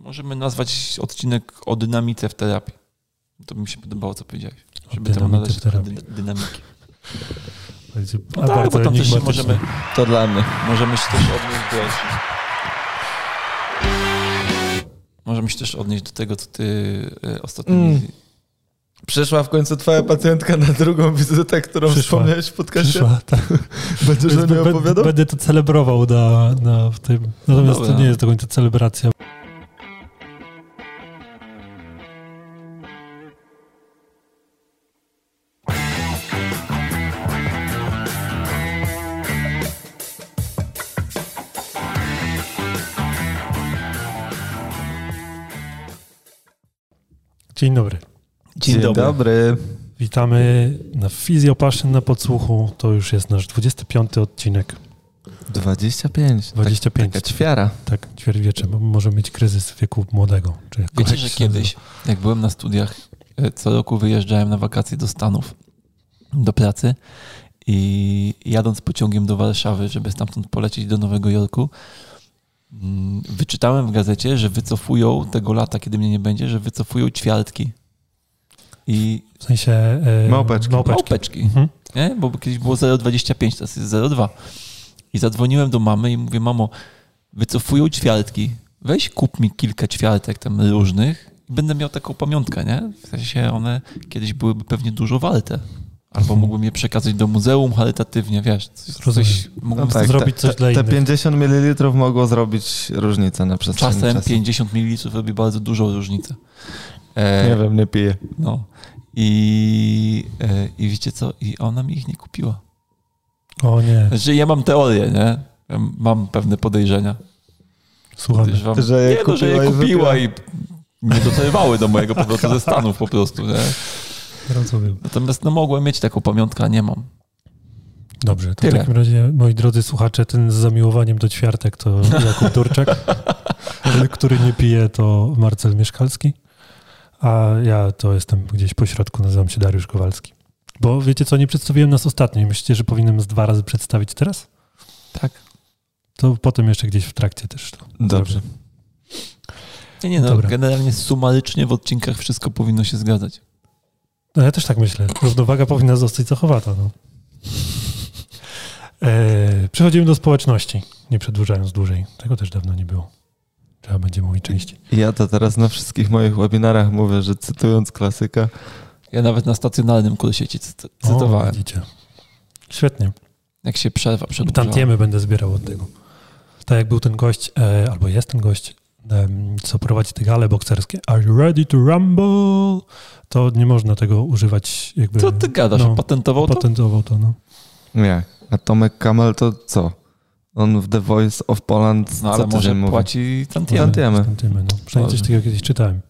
możemy nazwać odcinek o dynamice w terapii. To by mi się podobało, co powiedziałeś. Żeby temu dynamice nadać w terapii. dy- dynamiki. No tak, bo tam też się możemy, To dla mnie. możemy się też odnieść do... Możemy się też odnieść do tego, co ty e, ostatnio... Mm. Przyszła w końcu twoja pacjentka na drugą wizytę, którą Przyszła. wspomniałeś w podcaście. Przyszła, tak. Będziesz o niej Będę- opowiadał? Będę to celebrował na, na w tym. Natomiast Dobra. to nie jest do końca celebracja. Dzień dobry. Dzień, dobry. dobry. Witamy na Fizjopaszyn na podsłuchu. To już jest nasz 25 odcinek. 25. 25. Tak, taka ćwiara. Tak, ćwierćwiecze. bo Może mieć kryzys wieku młodego. Czy Wiecie, że kiedyś, jak byłem na studiach, e, co roku wyjeżdżałem na wakacje do Stanów, do pracy i jadąc pociągiem do Warszawy, żeby stamtąd polecieć do Nowego Jorku, wyczytałem w gazecie, że wycofują tego lata, kiedy mnie nie będzie, że wycofują ćwiartki. I W sensie... E, Małpeczki. małpeczki. małpeczki, Mhm. nie? bo kiedyś było 0,25, teraz jest 0,2. I zadzwoniłem do mamy i mówię, mamo, wycofują ćwiartki, weź kup mi kilka ćwiartek tam różnych i będę miał taką pamiątkę, nie? W sensie one kiedyś byłyby pewnie dużo warte. Albo mógłbym je przekazać do muzeum charytatywnie, wiesz, coś, mógłbym No tak, zrobić te, coś te, dla te innych. 50 ml mogło zrobić różnicę na przestrzeni Czasem czasu. 50 ml robi bardzo dużą różnicę. E, Nie wiem, nie piję. No. I, e, I wiecie co? I ona mi ich nie kupiła. O nie, Znaczy ja mam teorię, nie? Ja Mam pewne podejrzenia. Podejrzewam, Że je nie, no, że je kupiła i kupiła i nie docelowały do mojego powrotu ze Stanów po prostu, nie? Rozumiem. Natomiast no mogłem mieć taką pamiątkę, a nie mam. Dobrze, to Tyle. w takim razie, moi drodzy słuchacze, ten z zamiłowaniem do ćwiartek to Jakub Durczak, ten, który nie pije to Marcel Mieszkalski, a ja to jestem gdzieś po środku, nazywam się Dariusz Kowalski. Bo wiecie co, nie przedstawiłem nas ostatnio i myślicie, że powinienem z dwa razy przedstawić teraz? Tak. To potem jeszcze gdzieś w trakcie też to. Dobrze. Nie, nie, no, Dobra. generalnie sumarycznie w odcinkach wszystko powinno się zgadzać. No ja też tak myślę. Równowaga powinna zostać zachowana. No. E, przechodzimy do społeczności, nie przedłużając dłużej. Tego też dawno nie było. Trzeba będzie mówić częściej. Ja to teraz na wszystkich moich webinarach mówię, że cytując klasyka, Ja nawet na stacjonarnym kursie ci O, cytowałem, widzicie. Świetnie. jak się przerwa przedłużała. Tantiemy będę zbierał od tego. Tak jak był ten gość, e, albo jest ten gość, co prowadzi te gale bokserskie. Are you ready to rumble? To nie można tego używać jakby... Co ty gadasz? No, Patentował to? Patentował to, no. jak? A Tomek Kamel to co? On w The Voice of Poland No co ale może mówi? płaci tantiemy. Tantiemy. Tantiemy, no. Przynajmniej coś takiego kiedyś czytałem.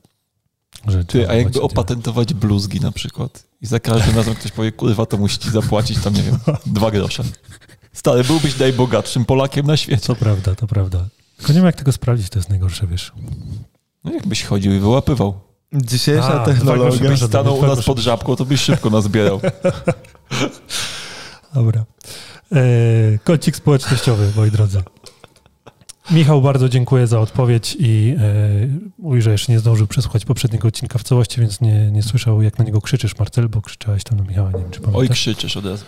Że Ty, a jakby opatentować bluzgi na przykład i za każdym razem ktoś powie, kurwa, to musi ci zapłacić tam, nie wiem, dwa grosze. Stary, byłbyś najbogatszym Polakiem na świecie. To prawda, to prawda. Tylko nie wiem, jak tego sprawdzić, to jest najgorsze, wiesz. No jakbyś chodził i wyłapywał. Dzisiejsza A, dwa technologia. Gdybyś stanął u nas pod żabką, to byś szybko nas zbierał. Dobra. E, kącik społecznościowy, moi drodzy. Michał, bardzo dziękuję za odpowiedź i e, mówi, że jeszcze nie zdążył przesłuchać poprzedniego odcinka w całości, więc nie, nie słyszał, jak na niego krzyczysz, Marcel, bo krzyczałeś tam na Michała, nie wiem, czy Oj, pamiętasz. krzyczysz od razu.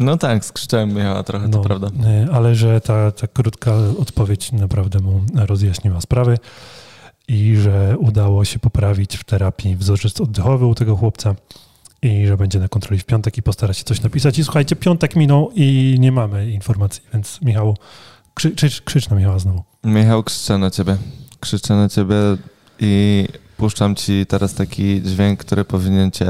No tak, skrzyczałem Michała trochę, to prawda. e, Ale że ta, ta krótka odpowiedź naprawdę mu rozjaśniła sprawy i że udało się poprawić w terapii wzorzec oddechowy u tego chłopca i że będzie na kontroli w piątek i postara się coś napisać. I słuchajcie, piątek minął i nie mamy informacji, więc Michał, krzy, krzycz, krzycz na Michała znowu. Michał, krzyczę na ciebie. Krzyczę na ciebie i puszczam ci teraz taki dźwięk, który powinien cię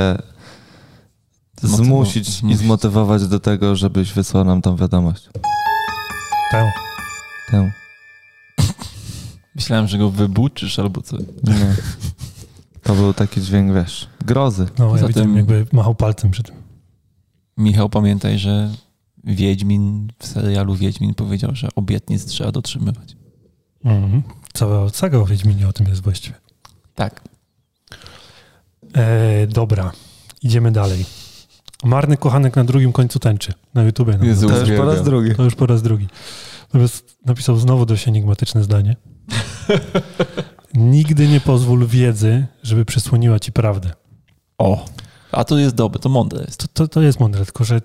Zmotywować. zmusić i zmotywować do tego, żebyś wysłał nam tą wiadomość. Tę. Tę. Myślałem, że go wybuczysz albo co. Nie. To był taki dźwięk, wiesz, grozy. No, ja Poza widzę, tym- jakby machał palcem przy tym. Michał, pamiętaj, że Wiedźmin w serialu Wiedźmin powiedział, że obietnic trzeba dotrzymywać. Mhm. Cała saga o Wiedźminie o tym jest właściwie. Tak. E, dobra, idziemy dalej. Marny kochanek na drugim końcu tęczy. Na YouTubie. No, Jezu. To już po raz drugi. To już po raz drugi. Natomiast napisał znowu dość enigmatyczne zdanie. Nigdy nie pozwól wiedzy, żeby przysłoniła ci prawdę. O, a to jest dobre, to mądre jest. To, to, to jest mądre, tylko że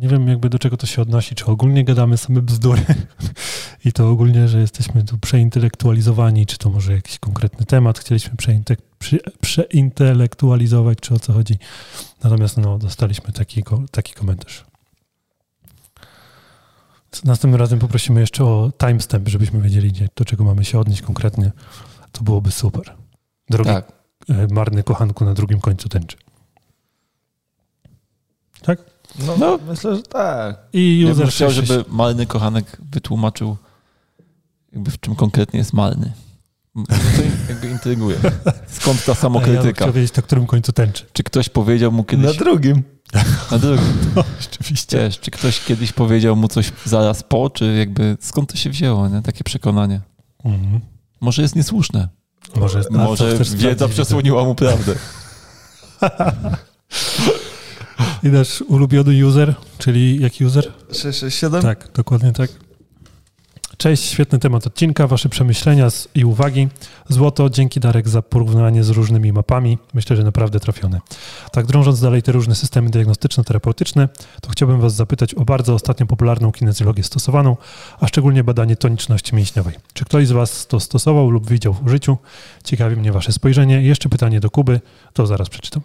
nie wiem jakby do czego to się odnosi, czy ogólnie gadamy same bzdury i to ogólnie, że jesteśmy tu przeintelektualizowani, czy to może jakiś konkretny temat chcieliśmy przeinte, prze, przeintelektualizować, czy o co chodzi. Natomiast no, dostaliśmy taki, taki komentarz. Następnym razem poprosimy jeszcze o timestamp, żebyśmy wiedzieli, do czego mamy się odnieść konkretnie. To byłoby super. Drogi tak. E, marny kochanku na drugim końcu tęczy. Tak? No, no myślę, że tak. I user ja chciał, żeby marny kochanek wytłumaczył, jakby w czym konkretnie jest marny. No to jakby intryguje. Skąd ta samokrytyka? Ja wiedzieć, na którym końcu tęczy. Czy ktoś powiedział mu kiedyś... Na drugim. Na drugim. No, rzeczywiście. Wiesz, czy ktoś kiedyś powiedział mu coś zaraz po, czy jakby skąd to się wzięło, nie? Takie przekonanie. Mhm. Może jest niesłuszne. Może, jest, Może wiedza przesłoniła mu prawdę. I nasz ulubiony user, czyli jaki user? 667? Tak, dokładnie tak. Cześć, świetny temat odcinka, Wasze przemyślenia i uwagi. Złoto, dzięki Darek za porównanie z różnymi mapami. Myślę, że naprawdę trafione. Tak, drążąc dalej te różne systemy diagnostyczno-terapeutyczne, to chciałbym Was zapytać o bardzo ostatnio popularną kinezjologię stosowaną, a szczególnie badanie toniczności mięśniowej. Czy ktoś z Was to stosował lub widział w życiu? Ciekawi mnie Wasze spojrzenie. Jeszcze pytanie do Kuby, to zaraz przeczytam.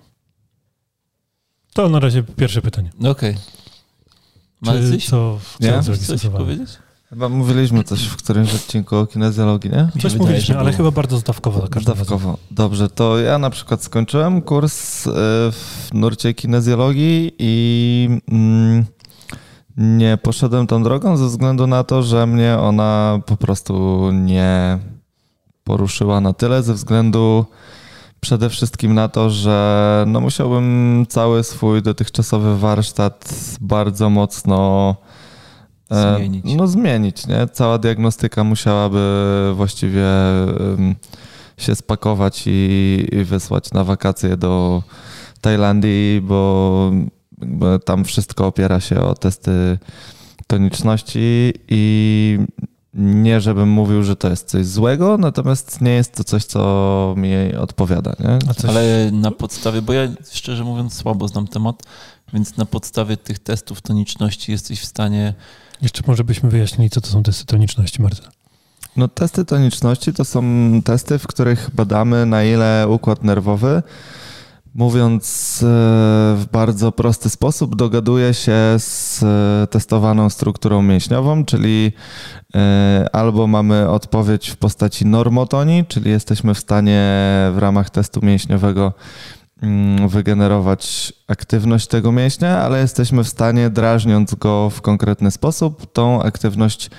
To na razie pierwsze pytanie. Okej. Okay. Czy co, co coś powiedzieć? Chyba mówiliśmy coś w którymś odcinku o kinezjologii, nie? Coś mówiliśmy, ale chyba bardzo zdawkowo. Zdawkowo. Dobrze, to ja na przykład skończyłem kurs e, w nurcie kinezjologii i mm, nie poszedłem tą drogą ze względu na to, że mnie ona po prostu nie poruszyła na tyle, ze względu przede wszystkim na to, że no musiałbym cały swój dotychczasowy warsztat bardzo mocno zmienić. No zmienić, nie? Cała diagnostyka musiałaby właściwie się spakować i, i wysłać na wakacje do Tajlandii, bo tam wszystko opiera się o testy toniczności i nie żebym mówił, że to jest coś złego, natomiast nie jest to coś, co mi odpowiada. Nie? Coś... Ale na podstawie, bo ja szczerze mówiąc słabo znam temat, więc na podstawie tych testów toniczności jesteś w stanie. Jeszcze może byśmy wyjaśnili, co to są testy toniczności, Marta. No, testy toniczności to są testy, w których badamy, na ile układ nerwowy mówiąc e, w bardzo prosty sposób, dogaduje się z e, testowaną strukturą mięśniową, czyli e, albo mamy odpowiedź w postaci normotonii, czyli jesteśmy w stanie w ramach testu mięśniowego wygenerować aktywność tego mięśnia, ale jesteśmy w stanie, drażniąc go w konkretny sposób, tą aktywność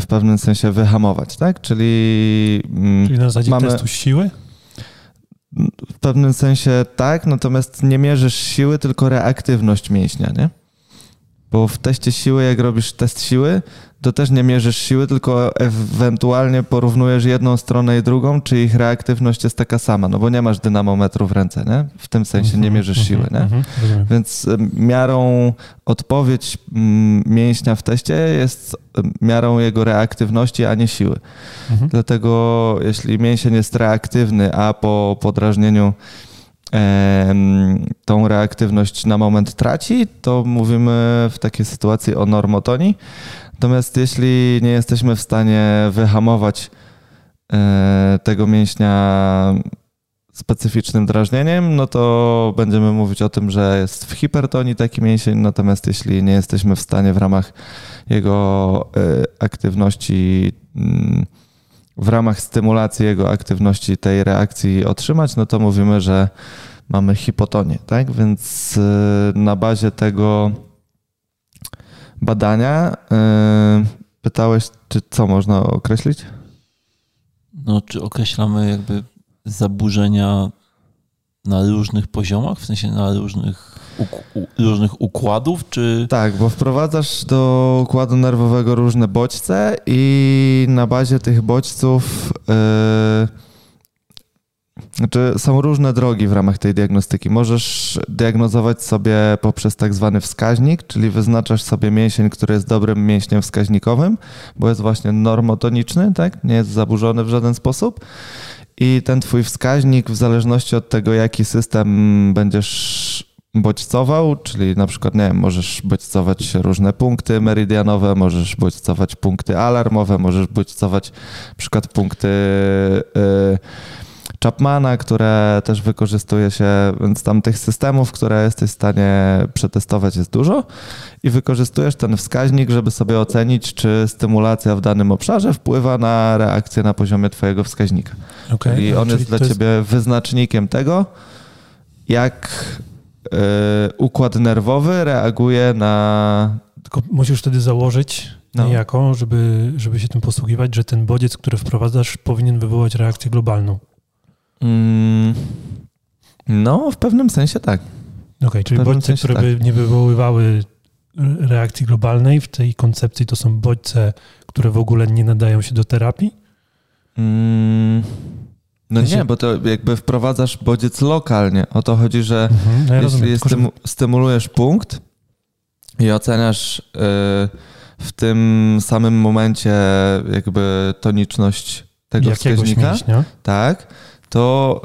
w pewnym sensie wyhamować, tak? Czyli, mm, Czyli na zasadzie mamy... testu siły? W pewnym sensie tak, natomiast nie mierzysz siły, tylko reaktywność mięśnia, nie? Bo w teście siły, jak robisz test siły, to też nie mierzysz siły, tylko ewentualnie porównujesz jedną stronę i drugą, czy ich reaktywność jest taka sama, no bo nie masz dynamometru w ręce, nie? W tym sensie nie mhm, mierzysz mhm, siły, nie? Mhm, Więc miarą odpowiedź mięśnia w teście jest miarą jego reaktywności, a nie siły. Dlatego jeśli mięsień jest reaktywny, a po podrażnieniu tą reaktywność na moment traci, to mówimy w takiej sytuacji o normotonii. Natomiast jeśli nie jesteśmy w stanie wyhamować e, tego mięśnia specyficznym drażnieniem, no to będziemy mówić o tym, że jest w hipertonii taki mięsień, natomiast jeśli nie jesteśmy w stanie w ramach jego e, aktywności, mm, w ramach stymulacji jego aktywności tej reakcji otrzymać, no to mówimy, że mamy hipotonię, tak? Więc e, na bazie tego badania. Yy, pytałeś, czy co można określić? No, czy określamy jakby zaburzenia na różnych poziomach, w sensie na różnych, różnych układów, czy... Tak, bo wprowadzasz do układu nerwowego różne bodźce i na bazie tych bodźców yy, znaczy są różne drogi w ramach tej diagnostyki. Możesz diagnozować sobie poprzez tak zwany wskaźnik, czyli wyznaczasz sobie mięsień, który jest dobrym mięśniem wskaźnikowym, bo jest właśnie normotoniczny, tak? Nie jest zaburzony w żaden sposób. I ten twój wskaźnik, w zależności od tego, jaki system będziesz bodźcował, czyli na przykład, nie wiem, możesz bodźcować różne punkty meridianowe, możesz bodźcować punkty alarmowe, możesz bodźcować na przykład punkty yy, Chapmana, które też wykorzystuje się, więc tam tych systemów, które jesteś w stanie przetestować jest dużo i wykorzystujesz ten wskaźnik, żeby sobie ocenić, czy stymulacja w danym obszarze wpływa na reakcję na poziomie twojego wskaźnika. Okay, I on jest dla ciebie jest... wyznacznikiem tego, jak yy, układ nerwowy reaguje na... Tylko musisz wtedy założyć no. niejako, żeby, żeby się tym posługiwać, że ten bodziec, który wprowadzasz, powinien wywołać reakcję globalną. Mm, no, w pewnym sensie tak. Okej, okay, czyli bodźce, które tak. by nie wywoływały reakcji globalnej w tej koncepcji, to są bodźce, które w ogóle nie nadają się do terapii? Mm, no nie, bo to jakby wprowadzasz bodziec lokalnie. O to chodzi, że mhm, no ja jeśli rozumiem, stymulujesz punkt i oceniasz yy, w tym samym momencie jakby toniczność tego Jakiegoś wskaźnika, mięśnia? tak, to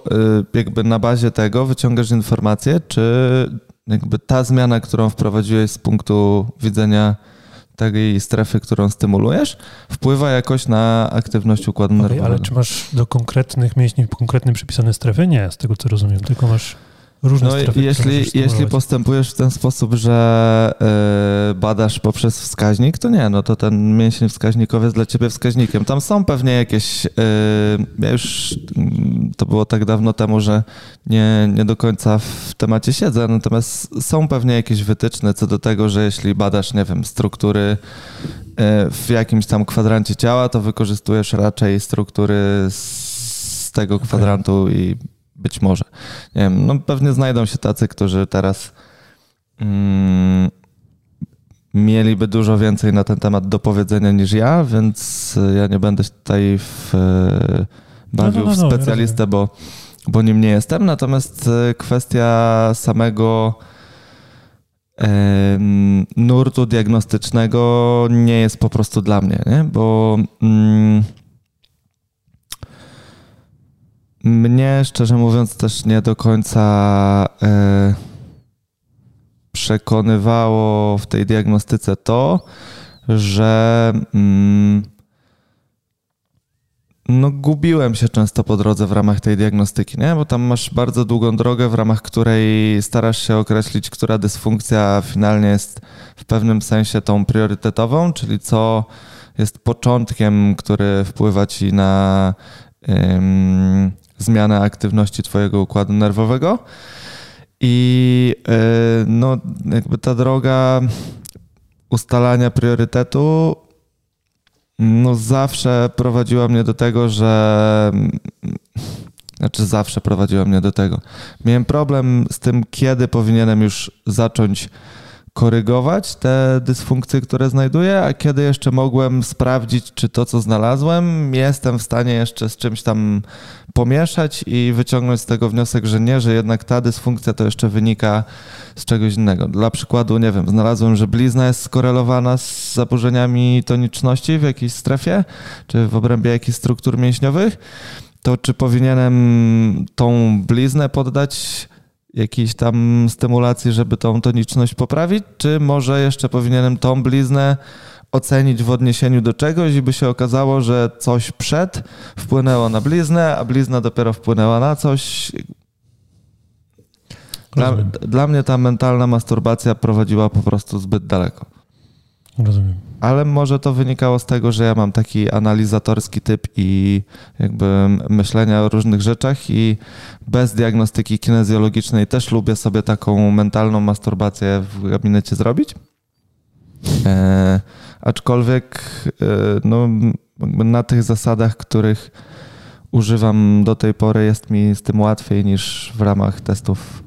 y, jakby na bazie tego wyciągasz informację, czy jakby ta zmiana, którą wprowadziłeś z punktu widzenia tej strefy, którą stymulujesz, wpływa jakoś na aktywność układu okay, nerwowego. Ale czy masz do konkretnych mięśni konkretnie przypisane strefy? Nie, z tego co rozumiem, tylko masz różne no, strefy. Jeśli, jeśli postępujesz w ten sposób, że yy, badasz poprzez wskaźnik, to nie, no to ten mięsień wskaźnikowy jest dla ciebie wskaźnikiem. Tam są pewnie jakieś, yy, ja już to było tak dawno temu, że nie, nie do końca w temacie siedzę, natomiast są pewnie jakieś wytyczne co do tego, że jeśli badasz, nie wiem, struktury e, w jakimś tam kwadrancie ciała, to wykorzystujesz raczej struktury z tego kwadrantu okay. i być może. Nie wiem, no pewnie znajdą się tacy, którzy teraz mm, mieliby dużo więcej na ten temat do powiedzenia niż ja, więc ja nie będę tutaj w, bawił no, no, no, w specjalistę, bo, bo nim nie jestem. Natomiast e, kwestia samego nurtu diagnostycznego nie jest po prostu dla mnie, nie? bo mm, mnie, szczerze mówiąc, też nie do końca e, przekonywało w tej diagnostyce to, że mm, no, gubiłem się często po drodze w ramach tej diagnostyki, nie? bo tam masz bardzo długą drogę, w ramach której starasz się określić, która dysfunkcja finalnie jest w pewnym sensie tą priorytetową, czyli co jest początkiem, który wpływa ci na zmianę aktywności Twojego układu nerwowego. I e, no, jakby ta droga ustalania priorytetu no zawsze prowadziła mnie do tego, że znaczy zawsze prowadziła mnie do tego. Miałem problem z tym, kiedy powinienem już zacząć korygować te dysfunkcje, które znajduję, a kiedy jeszcze mogłem sprawdzić, czy to, co znalazłem, jestem w stanie jeszcze z czymś tam pomieszać i wyciągnąć z tego wniosek, że nie, że jednak ta dysfunkcja to jeszcze wynika z czegoś innego. Dla przykładu, nie wiem, znalazłem, że blizna jest skorelowana z zaburzeniami toniczności w jakiejś strefie, czy w obrębie jakichś struktur mięśniowych, to czy powinienem tą bliznę poddać jakiejś tam stymulacji, żeby tą toniczność poprawić, czy może jeszcze powinienem tą bliznę ocenić w odniesieniu do czegoś i by się okazało, że coś przed wpłynęło na bliznę, a blizna dopiero wpłynęła na coś. Dla, dla mnie ta mentalna masturbacja prowadziła po prostu zbyt daleko. Rozumiem. Ale może to wynikało z tego, że ja mam taki analizatorski typ i jakby myślenia o różnych rzeczach i bez diagnostyki kinezjologicznej też lubię sobie taką mentalną masturbację w gabinecie zrobić. E, aczkolwiek e, no, na tych zasadach, których używam do tej pory, jest mi z tym łatwiej niż w ramach testów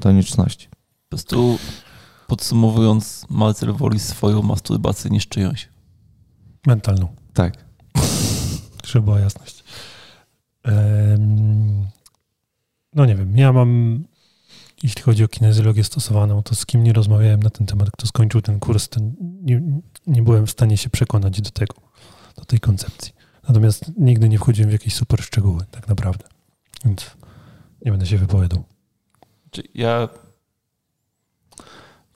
toniczności. Po prostu Podsumowując, Marcel woli swoją masturbację niż czyjąś. Mentalną. Tak. Żeby była jasność. no nie wiem, ja mam, jeśli chodzi o kinezjologię stosowaną, to z kim nie rozmawiałem na ten temat, kto skończył ten kurs, to nie, nie byłem w stanie się przekonać do tego, do tej koncepcji. Natomiast nigdy nie wchodziłem w jakieś super szczegóły, tak naprawdę. Więc nie będę się wypowiadał. Ja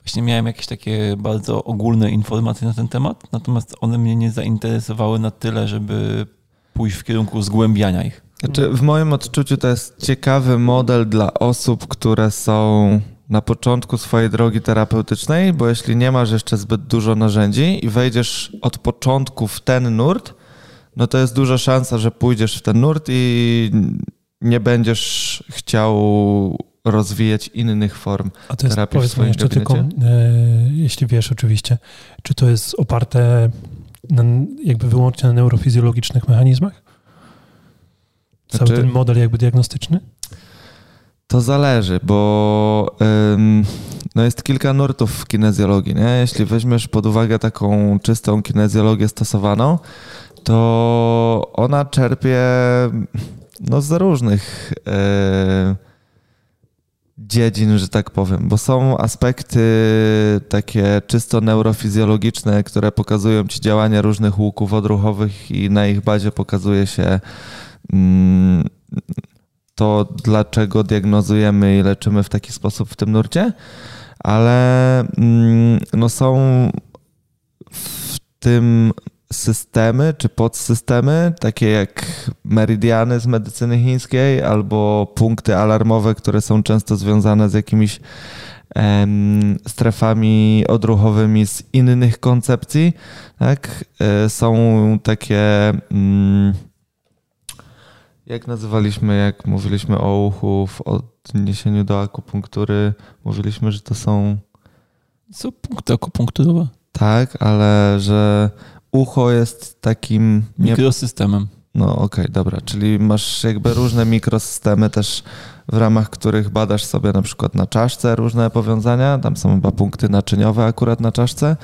właśnie miałem jakieś takie bardzo ogólne informacje na ten temat, natomiast one mnie nie zainteresowały na tyle, żeby pójść w kierunku zgłębiania ich. Znaczy, w moim odczuciu to jest ciekawy model dla osób, które są na początku swojej drogi terapeutycznej, bo jeśli nie masz jeszcze zbyt dużo narzędzi i wejdziesz od początku w ten nurt, no to jest duża szansa, że pójdziesz w ten nurt i nie będziesz chciał rozwijać innych form A to jest, terapii w powiedz mi swoim jeszcze tylko, e, jeśli wiesz oczywiście, czy to jest oparte na, jakby wyłącznie na neurofizjologicznych mechanizmach? Cały Znaczy- ten model jakby diagnostyczny? To zależy, bo ym, no jest kilka nurtów w kinezjologii. Nie? Jeśli weźmiesz pod uwagę taką czystą kinezjologię stosowaną, to ona czerpie no, z różnych e, dziedzin, że tak powiem, bo są aspekty takie czysto neurofizjologiczne, które pokazują ci działanie różnych łuków odruchowych i na ich bazie pokazuje się mm, to, dlaczego diagnozujemy i leczymy w taki sposób w tym nurcie, ale mm, no są w tym systemy czy podsystemy, takie jak meridiany z medycyny chińskiej albo punkty alarmowe, które są często związane z jakimiś em, strefami odruchowymi z innych koncepcji. Tak? E, Są takie. Mm, jak nazywaliśmy, jak mówiliśmy o uchu w odniesieniu do akupunktury, mówiliśmy, że to są Co punkty akupunkturowe? tak, ale że ucho jest takim nie, Mikrosystemem. No okej, dobra, czyli masz jakby różne mikrosystemy też w ramach których badasz sobie na przykład na czaszce różne powiązania, tam są chyba punkty naczyniowe akurat na czaszce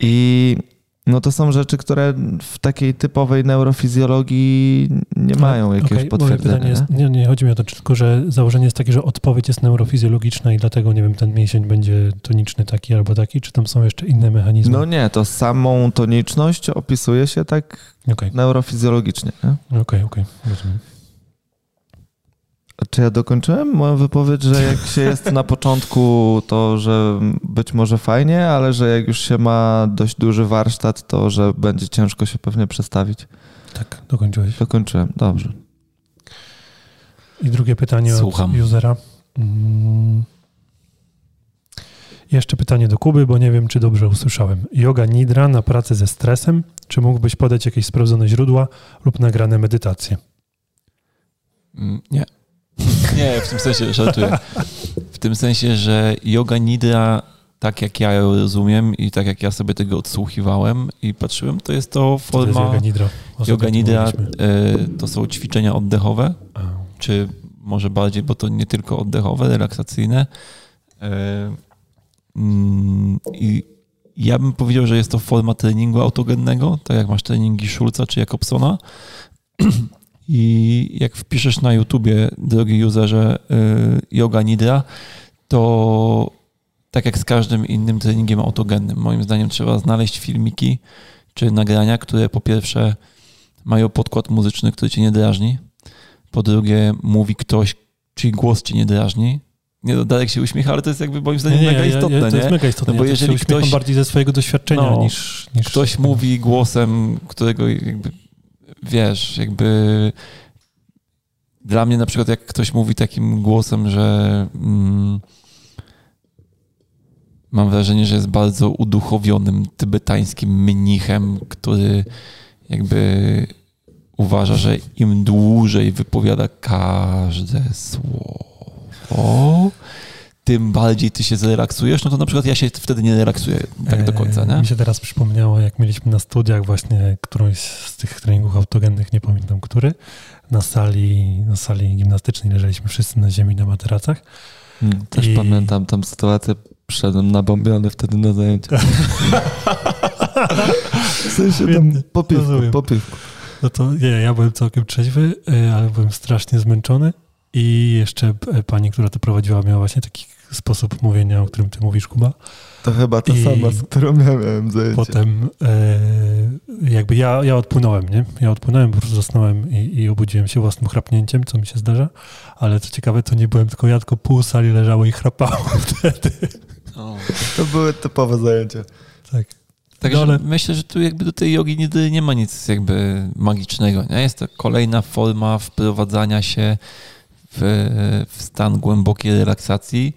i no to są rzeczy, które w takiej typowej neurofizjologii nie mają jakiegoś moje potwierdzenia. jest, nie? nie, chodzi mi o to, tylko że założenie jest takie, że odpowiedź jest neurofizjologiczna i dlatego, nie wiem, ten mięsień będzie toniczny taki albo taki, czy tam są jeszcze inne mechanizmy? No nie, to samą toniczność opisuje się tak Okej, neurofizjologicznie. Nie? okej, okej, rozumiem. Czy ja dokończyłem moją wypowiedź, że jak się jest na początku, to że być może fajnie, ale że jak już się ma dość duży warsztat, to że będzie ciężko się pewnie przestawić. Tak, dokończyłeś. Dokończyłem, dobrze. I drugie pytanie Słucham. od usera. Mm. Jeszcze pytanie do Kuby, bo nie wiem, czy dobrze usłyszałem. Yoga Nidra na pracę ze stresem. Czy mógłbyś podać jakieś sprawdzone źródła lub nagrane medytacje? Mm, Nie. Nie, w tym sensie żartuję. W tym sensie, że yoga nidra, tak jak ja ją rozumiem i tak jak ja sobie tego odsłuchiwałem i patrzyłem, to jest to Co to jest forma... Yoga Nidra? Yoga nidra y, to są ćwiczenia oddechowe, czy może bardziej, bo to nie tylko oddechowe, relaksacyjne. Y, mm, I ja bym powiedział, że jest to forma treningu autogennego, tak jak masz treningi Schulza czy Jakobsona. I jak wpiszesz na YouTubie, drogi userze, y, yoga nidra, to tak jak z każdym innym treningiem autogennym, moim zdaniem trzeba znaleźć filmiki czy nagrania, które po pierwsze mają podkład muzyczny, który cię nie drażni, po drugie mówi ktoś, czyj głos cię nie drażni. Nie, no, Darek się uśmiecha, ale to jest jakby moim zdaniem mega istotne, to nie? jest mega istotne. No bo ja jeżeli się ktoś- bardziej ze swojego doświadczenia No, niż, niż... ktoś mówi głosem, którego jakby, wiesz, jakby dla mnie na przykład jak ktoś mówi takim głosem, że mm, mam wrażenie, że jest bardzo uduchowionym tybetańskim mnichem, który jakby uważa, że im dłużej wypowiada każde słowo, tym bardziej ty się zrelaksujesz, no to na przykład ja się wtedy nie relaksuję tak do końca, E, nie? Mi się teraz przypomniało, jak mieliśmy na studiach właśnie którąś z tych treningów autogennych, nie pamiętam który, na sali, na sali gimnastycznej leżeliśmy wszyscy na ziemi na materacach. Hmm, Też I- pamiętam tam sytuację, przyszedłem nabombiony wtedy na zajęcia. w sensie tam Świetnie, po piwku, rozumiem. po piwku. No to nie, ja byłem całkiem trzeźwy, e, ale byłem strasznie zmęczony I jeszcze e, pani, która to prowadziła, miała właśnie taki sposób mówienia, o którym ty mówisz, Kuba. To chyba to I sama, z którą ja miałem zajęcie. Potem e, jakby ja, ja odpłynąłem, nie? Ja odpłynąłem, po prostu zasnąłem i, i obudziłem się własnym chrapnięciem, co mi się zdarza. Ale co ciekawe, to nie byłem tylko ja, tylko pół sali leżało i chrapało wtedy. O. To były typowe zajęcia. Tak. Także No, ale- myślę, że tu jakby do tej jogi nie, nie ma nic jakby magicznego. Nie? Jest to kolejna forma wprowadzania się w, w stan głębokiej relaksacji.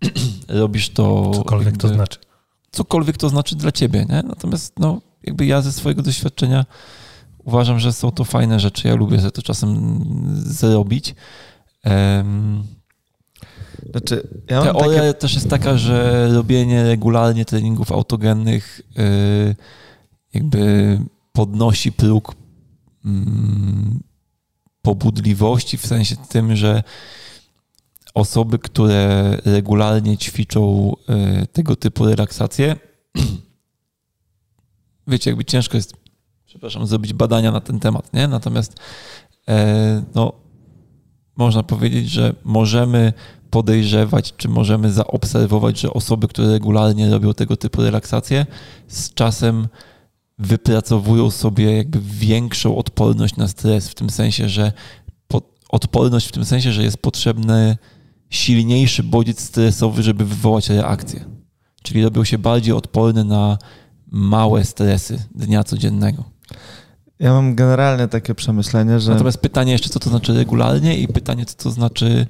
Robisz to. Cokolwiek to jakby- znaczy. Cokolwiek to znaczy dla ciebie. Nie? Natomiast no, jakby ja ze swojego doświadczenia uważam, że są to fajne rzeczy. Ja lubię sobie to czasem zrobić. Em, Znaczy, ja mam Teoria takie... też jest taka, że robienie regularnie treningów autogennych y, jakby podnosi próg mm, pobudliwości w sensie tym, że osoby, które regularnie ćwiczą y, tego typu relaksacje, wiecie, jakby ciężko jest, przepraszam, zrobić badania na ten temat, nie? Natomiast e, no, można powiedzieć, że możemy podejrzewać, czy możemy zaobserwować, że osoby, które regularnie robią tego typu relaksacje, z czasem wypracowują sobie jakby większą odporność na stres, w tym sensie, że po, odporność w tym sensie, że jest potrzebny silniejszy bodziec stresowy, żeby wywołać reakcję. Czyli robią się bardziej odporne na małe stresy dnia codziennego. Ja mam generalnie takie przemyślenie, że... Natomiast pytanie jeszcze, co to znaczy regularnie i pytanie, co to znaczy,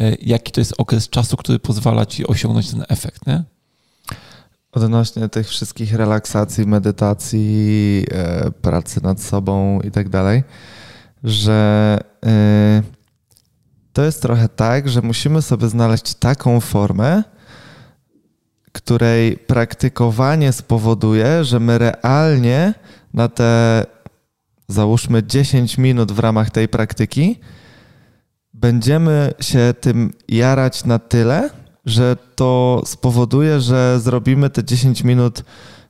e, jaki to jest okres czasu, który pozwala ci osiągnąć ten efekt, nie? Odnośnie tych wszystkich relaksacji, medytacji, e, pracy nad sobą i tak dalej, że e, to jest trochę tak, że musimy sobie znaleźć taką formę, której praktykowanie spowoduje, że my realnie na te załóżmy 10 minut w ramach tej praktyki będziemy się tym jarać na tyle, że to spowoduje, że zrobimy te 10 minut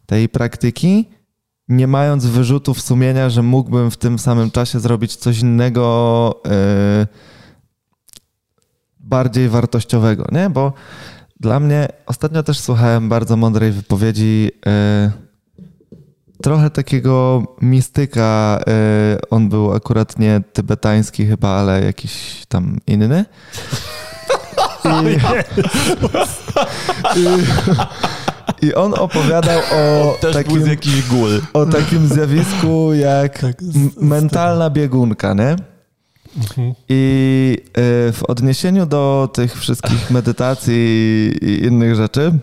tej praktyki, nie mając wyrzutów sumienia, że mógłbym w tym samym czasie zrobić coś innego yy, bardziej wartościowego, nie? Bo dla mnie ostatnio też słuchałem bardzo mądrej wypowiedzi yy, trochę takiego mistyka. Yy, on był akurat nie tybetański chyba, ale jakiś tam inny. I, i, I on opowiadał o takim, jakiejś góry. o takim zjawisku jak Tak, z mentalna biegunka, nie? Mhm. I y, w odniesieniu do tych wszystkich medytacji i innych rzeczy,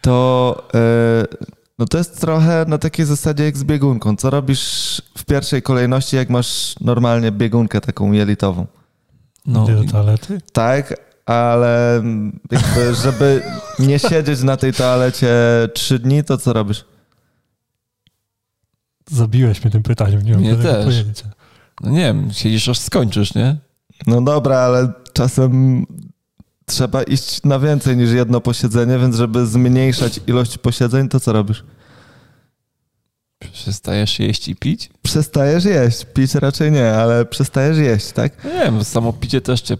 to, y, no to jest trochę na takiej zasadzie jak z biegunką. Co robisz w pierwszej kolejności, jak masz normalnie biegunkę taką jelitową? No, do toalety? Tak, ale jakby, żeby nie siedzieć na tej toalecie trzy dni, to co robisz? Zabiłeś mnie tym pytaniem, nie mam też. pojęcia. no nie wiem, siedzisz aż skończysz, nie? No dobra, ale czasem trzeba iść na więcej niż jedno posiedzenie, więc żeby zmniejszać ilość posiedzeń, to co robisz? Przestajesz jeść i pić? Przestajesz jeść. Pić raczej nie, ale przestajesz jeść, tak? No nie wiem, samo picie też cię...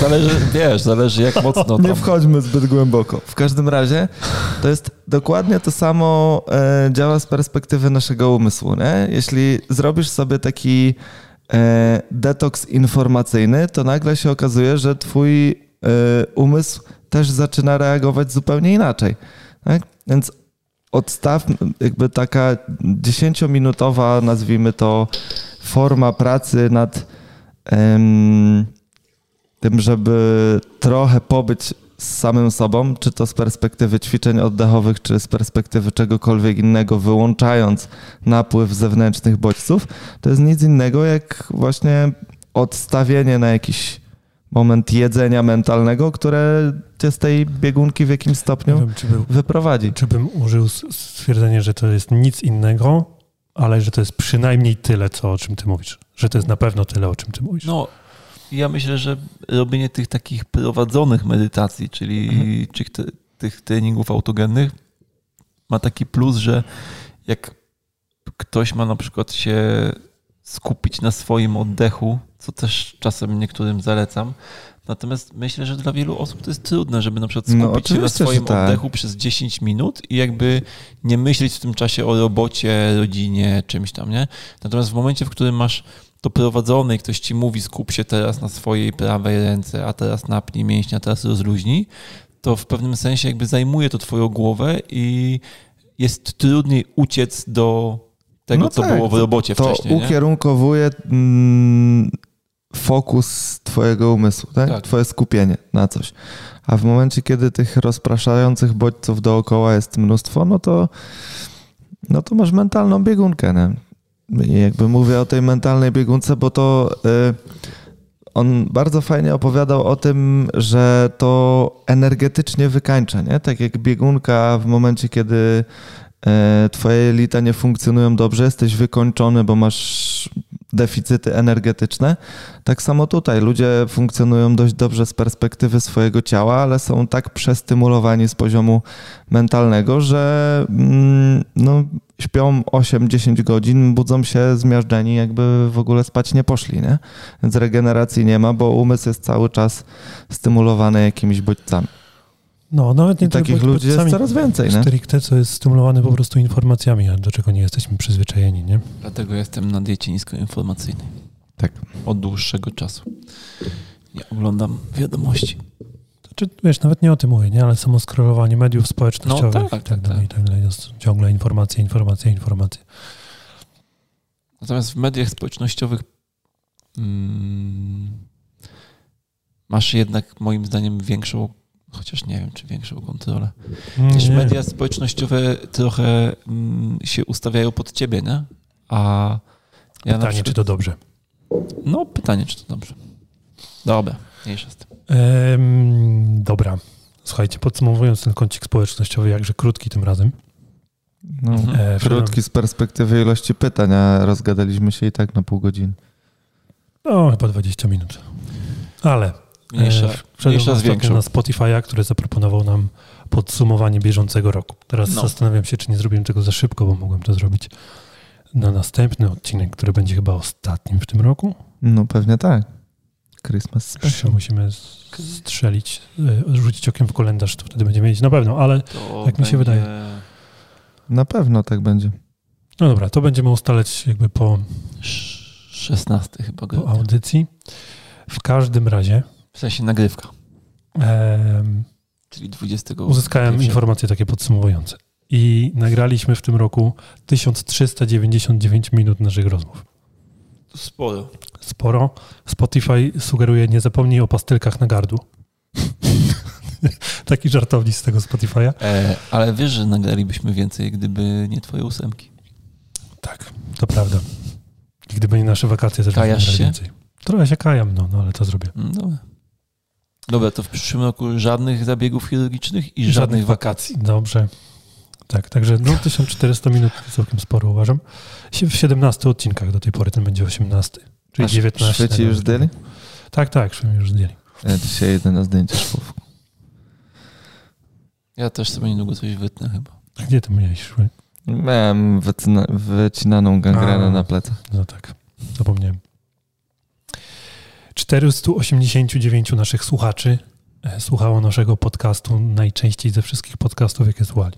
Zależy, wiesz, zależy jak mocno Nie tam... wchodźmy zbyt głęboko. W każdym razie to jest dokładnie to samo e, działa z perspektywy naszego umysłu. Nie? Jeśli zrobisz sobie taki e, detoks informacyjny, to nagle się okazuje, że twój e, umysł też zaczyna reagować zupełnie inaczej. Tak? Więc odstaw, jakby taka dziesięciominutowa, nazwijmy to, forma pracy nad em, tym, żeby trochę pobyć z samym sobą, czy to z perspektywy ćwiczeń oddechowych, czy z perspektywy czegokolwiek innego, wyłączając napływ zewnętrznych bodźców, to jest nic innego jak właśnie odstawienie na jakiś moment jedzenia mentalnego, które cię z tej biegunki w jakimś stopniu wiem, czy, był, wyprowadzi. czy bym użył stwierdzenia, że to jest nic innego, ale że to jest przynajmniej tyle, co o czym ty mówisz. Że to jest na pewno tyle, o czym ty mówisz. No, ja myślę, że robienie tych takich prowadzonych medytacji, czyli Mhm. czy te, tych treningów autogennych ma taki plus, że jak ktoś ma na przykład się skupić na swoim oddechu, co też czasem niektórym zalecam. Natomiast myślę, że dla wielu osób to jest trudne, żeby na przykład No, skupić się na swoim tak. oddechu przez 10 minut i jakby nie myśleć w tym czasie o robocie, rodzinie, czymś tam, nie? Natomiast w momencie, w którym masz to prowadzone i ktoś ci mówi skup się teraz na swojej prawej ręce, a teraz napnij mięśnie, a teraz rozluźnij, to w pewnym sensie jakby zajmuje to twoją głowę i jest trudniej uciec do tego, No co tak, było w robocie To wcześniej. Nie? ukierunkowuje mm, fokus twojego umysłu, tak? Tak. Twoje skupienie na coś. A w momencie, kiedy tych rozpraszających bodźców dookoła jest mnóstwo, no to, no to masz mentalną biegunkę. Nie? I jakby mówię o tej mentalnej biegunce, bo to y, on bardzo fajnie opowiadał o tym, że to energetycznie wykańcza, nie? Tak jak biegunka w momencie, kiedy e, twoje jelita nie funkcjonują dobrze, jesteś wykończony, bo masz deficyty energetyczne. Tak samo tutaj ludzie funkcjonują dość dobrze z perspektywy swojego ciała, ale są tak przestymulowani z poziomu mentalnego, że mm, no, śpią 8-10 godzin, budzą się zmiażdżeni, jakby w ogóle spać nie poszli, nie? Więc regeneracji nie ma, bo umysł jest cały czas stymulowany jakimiś bodźcami. No, nawet nie I takich tylko ludzi jest coraz więcej, nie? Stricte, co jest stymulowane po prostu informacjami, a do czego nie jesteśmy przyzwyczajeni, nie? Dlatego jestem na diecie niskoinformacyjnej. Tak. Od dłuższego czasu. Nie oglądam wiadomości. Znaczy, wiesz, nawet nie o tym mówię, nie? Ale samo scrollowanie mediów społecznościowych No tak, i tak tak, dalej, i tak dalej. Jest ciągle informacje, informacje, informacje. Natomiast w mediach społecznościowych mm, masz jednak moim zdaniem większą, chociaż nie wiem, czy większą kontrolę. Nie. media społecznościowe trochę mm, się ustawiają pod ciebie, nie? A ja Pytanie, przykład, czy to dobrze? No, pytanie, czy to dobrze. Dobra, mniejsza z tym. Em, dobra. Słuchajcie, podsumowując ten kącik społecznościowy, jakże krótki tym razem. No, Mhm. E, Krótki z perspektywy ilości pytań, a rozgadaliśmy się i tak na pół godziny. No, chyba 20 minut. Ale Mniejsza, e, mniejsza z większą. na Spotify'a, który zaproponował nam podsumowanie bieżącego roku. Teraz No. zastanawiam się, czy nie zrobiłem tego za szybko, bo mogłem to zrobić na następny odcinek, który będzie chyba ostatnim w tym roku. No pewnie tak. Christmas special. musimy strzelić, e, rzucić okiem w kalendarz, to wtedy będziemy mieć na pewno, ale To Jak mi się wydaje. Na pewno tak będzie. no dobra, to będziemy ustalać jakby po, Sz- 16 chyba po audycji. W każdym razie W sensie nagrywka, em, czyli 20. uzyskałem informacje takie podsumowujące. I nagraliśmy w tym roku 1399 minut naszych rozmów. To Sporo. Sporo. Spotify sugeruje, nie zapomnij o pastylkach na gardło. Taki żartownik z tego Spotify'a. E, ale wiesz, że nagralibyśmy więcej, gdyby nie twoje ósemki. Tak, to prawda. I gdyby nie nasze wakacje, też Kajasz się? więcej. Trochę się kajam, no, no ale to zrobię. Mm, Dobra. Dobra, to w przyszłym roku żadnych zabiegów chirurgicznych i żadnych, Żadnych wakacji. Dobrze. Tak, także no, 1400 minut całkiem sporo uważam. W 17 odcinkach do tej pory ten będzie 18. Czyli A 19. Świeci już zdjęli? Tak, tak, szwy już zdjęli. Ja dzisiaj jedę na zdjęcie szwów. Ja też sobie niedługo coś wytnę chyba. A gdzie ty miałeś szwy? Miałem wycina, wycinaną gangrenę A. na plecach. No tak, zapomniałem. 489 naszych słuchaczy e, słuchało naszego podcastu najczęściej ze wszystkich podcastów, jakie słuchali.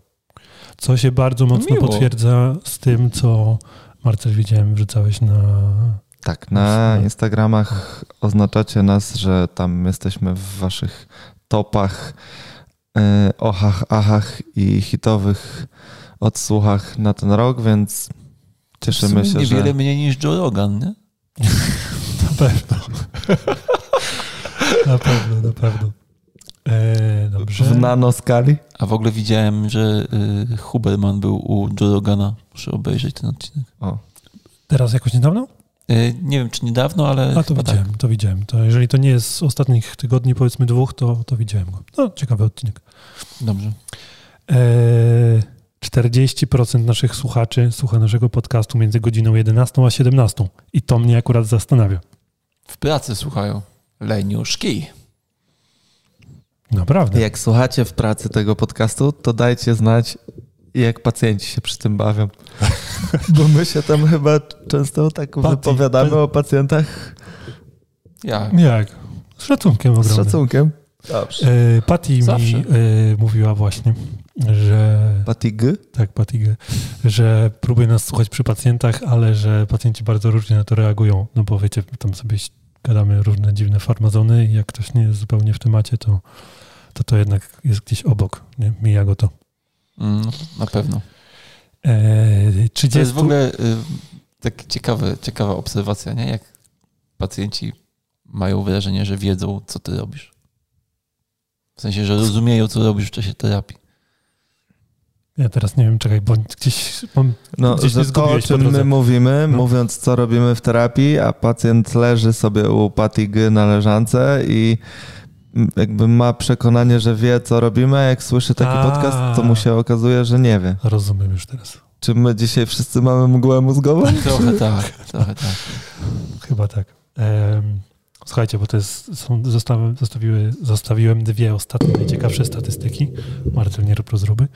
Co się bardzo mocno miło. potwierdza z tym, co Marcel widziałem, wrzucałeś na Tak, na. Instagramach oznaczacie nas, że tam jesteśmy w waszych topach, e, ochach, achach i hitowych odsłuchach na ten rok, więc W cieszymy sumie się, niewiele że... mniej niż Joe Rogan, nie? Na pewno. na pewno, na pewno. E, dobrze. W nanoskali? A w ogóle widziałem, że y, Huberman był u Joe Rogana. Muszę obejrzeć ten odcinek. O, Teraz jakoś niedawno? Y, nie wiem, czy niedawno, ale A to chyba widziałem, tak. to widziałem. To jeżeli to nie jest z ostatnich tygodni, powiedzmy dwóch, to, to widziałem go. No, ciekawy odcinek. Dobrze. E, 40% naszych słuchaczy słucha naszego podcastu między godziną 11 a 17. I to mnie akurat zastanawia. W pracy słuchają. Leniuszki. Naprawdę. Jak słuchacie w pracy tego podcastu, to dajcie znać, jak pacjenci się przy tym bawią. Bo my się tam chyba często tak Pati, wypowiadamy to- o pacjentach Ja. Jak? Z szacunkiem z ogromnym. szacunkiem. Dobrze. E, Patty mi e, mówiła właśnie, że tak, Patty, G, że próbuje nas słuchać przy pacjentach, ale że pacjenci bardzo różnie na to reagują. No bo wiecie, tam sobie gadamy różne dziwne farmazony i jak ktoś nie jest zupełnie w temacie, to to, to jednak jest gdzieś obok. Nie? Mija go to. Mm, na pewno. E, 30... To jest w ogóle y, tak ciekawe, ciekawa obserwacja, nie? Jak pacjenci mają wrażenie, że wiedzą, co ty robisz. W sensie, że rozumieją, co robisz w czasie terapii. Ja teraz nie wiem, czekaj, bo gdzieś mam... No, Gdzieś że to, o czym my mówimy, No. mówiąc, co robimy w terapii, a pacjent leży sobie u patygy na leżance i jakby ma przekonanie, że wie, co robimy, a jak słyszy taki A. podcast, to mu się okazuje, że nie wie. Rozumiem już teraz. Czy my dzisiaj wszyscy mamy mgłę mózgową? Trochę tak, trochę tak. Chyba tak. Em, słuchajcie, bo to jest, są, zostawiłem dwie ostatnie najciekawsze statystyki. Marcel, nie rób rozruby.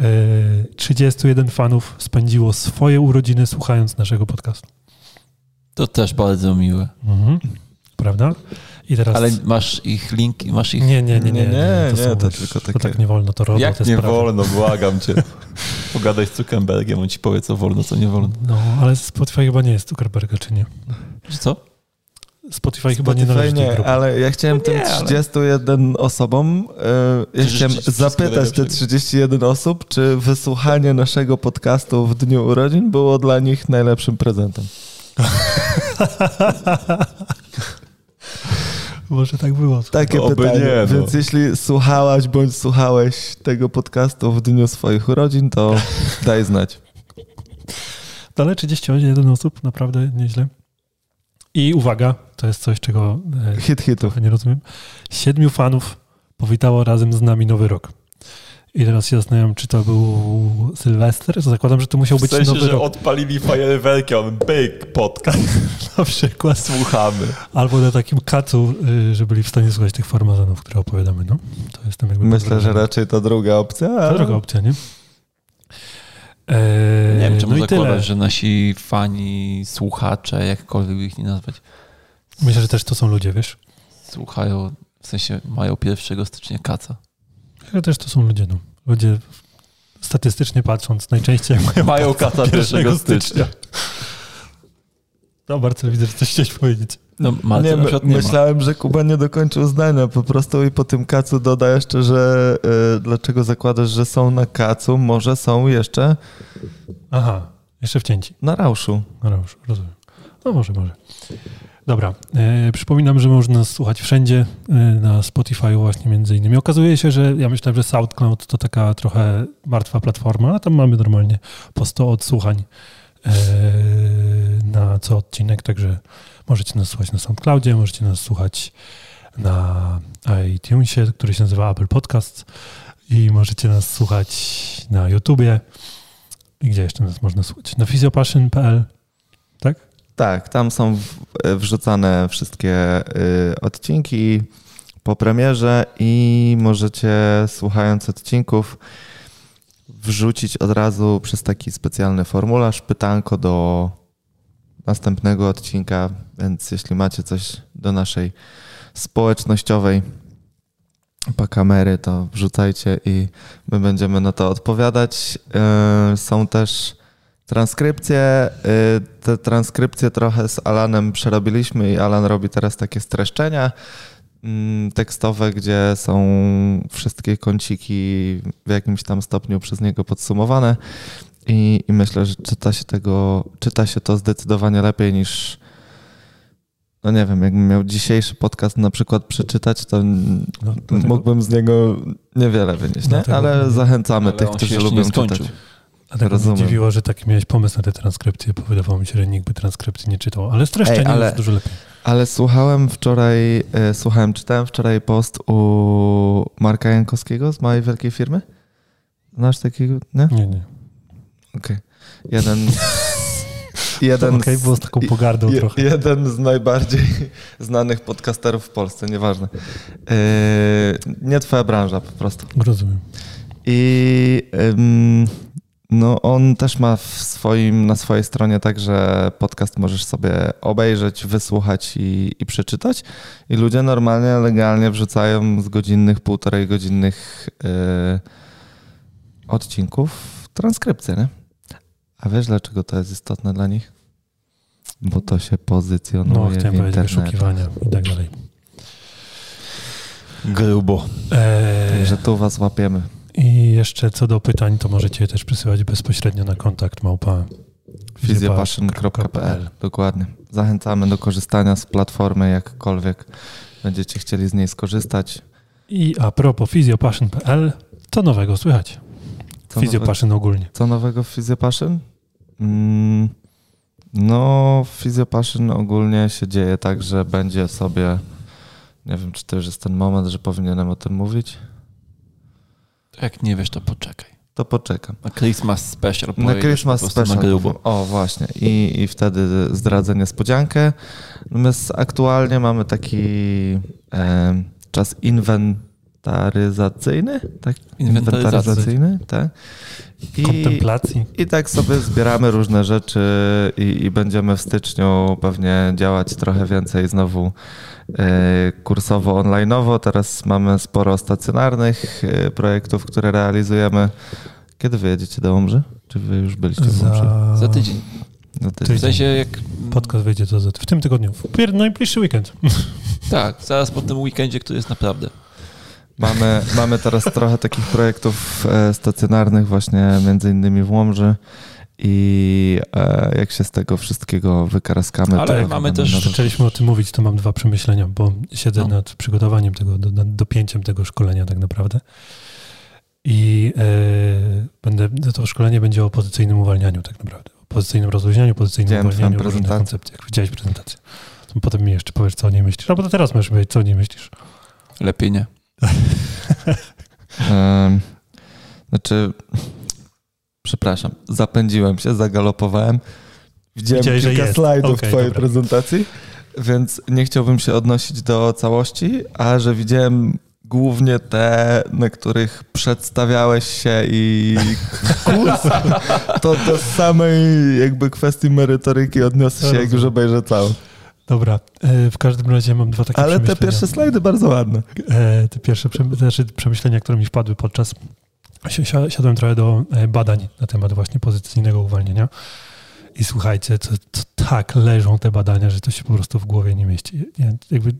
E, 31 fanów spędziło swoje urodziny słuchając naszego podcastu. To też bardzo miłe. Mhm. Prawda? I teraz... Ale masz ich linki, masz ich... Nie, nie, nie, nie. Nie, nie, to, nie, to tylko to takie- tak nie wolno, to robią Jak nie sprawy. wolno, błagam cię. Pogadaj z Zuckerbergiem, on ci powie, co wolno, co nie wolno. No, ale Spotify chyba nie jest Zuckerberga, czy nie? Czy co? Spotify, chyba nie należy do nie, grupy. ale ja chciałem No tym nie, ale- 31 osobom, e, ja chciałem zapytać te najlepszego. 31 osób, czy wysłuchanie naszego podcastu w dniu urodzin było dla nich najlepszym prezentem. Może tak było. Takie Oby pytanie. nie, no. Więc jeśli słuchałaś bądź słuchałeś tego podcastu w dniu swoich urodzin, to daj znać. No, Ale 31 osób, naprawdę nieźle. I uwaga, to jest coś, czego e, Hit hitów. nie rozumiem. Siedmiu fanów powitało razem z nami Nowy Rok. I teraz się zastanawiam, czy to był Sylwester? Zakładam, że to musiał być Nowy Rok odpalili fajerwerki, on big podcast. na przykład. Słuchamy. Albo na takim kacu, y, że byli w stanie słuchać tych farmazonów, które opowiadamy. No, to jestem jakby Myślę, że raczej to druga opcja. To droga opcja, nie? Eee, Nie wiem, czemu no zakładasz, że nasi fani, słuchacze, jakkolwiek ich nie nazwać, Myślę, że też to są ludzie, wiesz? słuchają, w sensie mają 1 stycznia kaca. Myślę, że też to są ludzie, no. Ludzie statystycznie patrząc najczęściej mają, Mają kaca 1 stycznia. No, Marcel, widzę, że coś chciałeś powiedzieć. No, nie, na my, nie myślałem, że Kuba nie dokończył zdania po prostu i po tym kacu doda jeszcze, że y, dlaczego zakładasz, że są na kacu, może są jeszcze Aha, jeszcze wcięci. na rauszu. No już, rozumiem. No może, może. Dobra, e, przypominam, że można nas słuchać wszędzie, e, na Spotify właśnie między innymi. Okazuje się, że ja myślałem, że SoundCloud to taka trochę martwa platforma, a tam mamy normalnie po 100 odsłuchań e, na co odcinek, także możecie nas słuchać na SoundCloudzie, możecie nas słuchać na iTunesie, który się nazywa Apple Podcast i możecie nas słuchać na YouTubie. I gdzie jeszcze nas można słuchać? Na physiopassion.pl, tak? Tak, tam są wrzucane wszystkie y, odcinki po premierze i możecie słuchając odcinków wrzucić od razu przez taki specjalny formularz pytanko do następnego odcinka, więc jeśli macie coś do naszej społecznościowej pakamery, to wrzucajcie i my będziemy na to odpowiadać. Yy, Są też transkrypcje. Yy, Te transkrypcje trochę z Alanem przerobiliśmy i Alan robi teraz takie streszczenia mm, tekstowe, gdzie są wszystkie kąciki w jakimś tam stopniu przez niego podsumowane i, i myślę, że czyta się tego, czyta się to zdecydowanie lepiej niż no nie wiem, jakbym miał dzisiejszy podcast na przykład przeczytać, to No, dlatego- mógłbym z niego niewiele wynieść, nie? Dlatego- Ale zachęcamy Ale tych, którzy lubią nie skończył. czytać. Dlatego mnie rozumiem. dziwiło, że taki miałeś pomysł na te transkrypcje, bo wydawało mi się, że nikt by transkrypcji nie czytał. Ale streszczenie Ej, ale- jest dużo lepiej. Ale słuchałem wczoraj, e, słuchałem, czytałem wczoraj post u Marka Jankowskiego z małej wielkiej firmy. Znasz takiego? Nie? Nie, nie. Okej. Jeden. jeden Okej, z- było z taką pogardą je, trochę. jeden z najbardziej znanych podcasterów w Polsce, nieważne. E, nie twoja branża po prostu. Rozumiem. I ym, no on też ma w swoim, na swojej stronie tak, że podcast możesz sobie obejrzeć, wysłuchać i, i przeczytać. I ludzie normalnie, legalnie wrzucają z godzinnych, półtorej godzinnych yy, odcinków transkrypcję, nie? A wiesz, dlaczego to jest istotne dla nich? Bo to się pozycjonuje No, w internecie. wyszukiwania i tak dalej. Grubo. Eee, Także tu was łapiemy. I jeszcze co do pytań, to możecie je też przysyłać bezpośrednio na kontakt małpa fizjopassion.pl Dokładnie. Zachęcamy do korzystania z platformy jakkolwiek będziecie chcieli z niej skorzystać. I a propos fizjopassion.pl, co nowego słychać? Co, Fizjopassion ogólnie. co nowego w Fizjopassion? Mm, no, w Fizjopassion ogólnie się dzieje tak, że będzie sobie, nie wiem, czy to już jest ten moment, że powinienem o tym mówić. Jak nie wiesz, to poczekaj. To poczekam. Na Christmas Special Na Christmas Special. Na grubo. O, właśnie. I, I wtedy zdradzę niespodziankę. Natomiast aktualnie mamy taki e, czas inwentaryzacyjny, tak? Inwentaryzacyjny. tak? I, Kontemplacji. I tak sobie zbieramy różne rzeczy i, i będziemy w styczniu pewnie działać trochę więcej znowu e, kursowo, onlineowo. Teraz mamy sporo stacjonarnych e, projektów, które realizujemy. Kiedy wyjedziecie do Łomży? Czy wy już byliście w Łomży? Za, Za tydzień. No Tydzień. W tydzień. sensie jak... Podcast wyjdzie to za, w tym tygodniu. W najbliższy weekend. Tak, zaraz po tym weekendzie, który jest naprawdę. Mamy, mamy teraz trochę takich projektów e, stacjonarnych właśnie między innymi w Łomży i e, jak się z tego wszystkiego wykaraskamy. Ale to mamy też- nawet- Zaczęliśmy o tym mówić, to mam dwa przemyślenia, bo siedzę No. nad przygotowaniem tego, do, nad dopięciem tego szkolenia tak naprawdę. I e, będę, to szkolenie będzie o pozycyjnym uwalnianiu tak naprawdę. O pozycyjnym rozluźnianiu, pozycyjnym Widziałem uwalnianiu, twoją różnych koncepcjach. Widziałeś prezentację. To potem mi jeszcze powiesz, co o niej myślisz. Albo to teraz możesz powiedzieć, co o niej myślisz. Lepiej nie. Znaczy, przepraszam, zapędziłem się, zagalopowałem. Widziałem Widziałeś, kilka slajdów Okej, twojej dobra. prezentacji, więc nie chciałbym się odnosić do całości, a że widziałem głównie te, na których przedstawiałeś się i kurs, to do samej jakby kwestii merytoryki odniosę się, jak już obejrzę cały. Dobra, e, w każdym razie mam dwa takie Ale te pierwsze slajdy bardzo ładne. E, te pierwsze znaczy przemyślenia, które mi wpadły podczas. si- si- Siadłem trochę do e, badań na temat właśnie pozycyjnego uwalnienia. I słuchajcie, to, to tak leżą te badania, że to się po prostu w głowie nie mieści. Ja jakby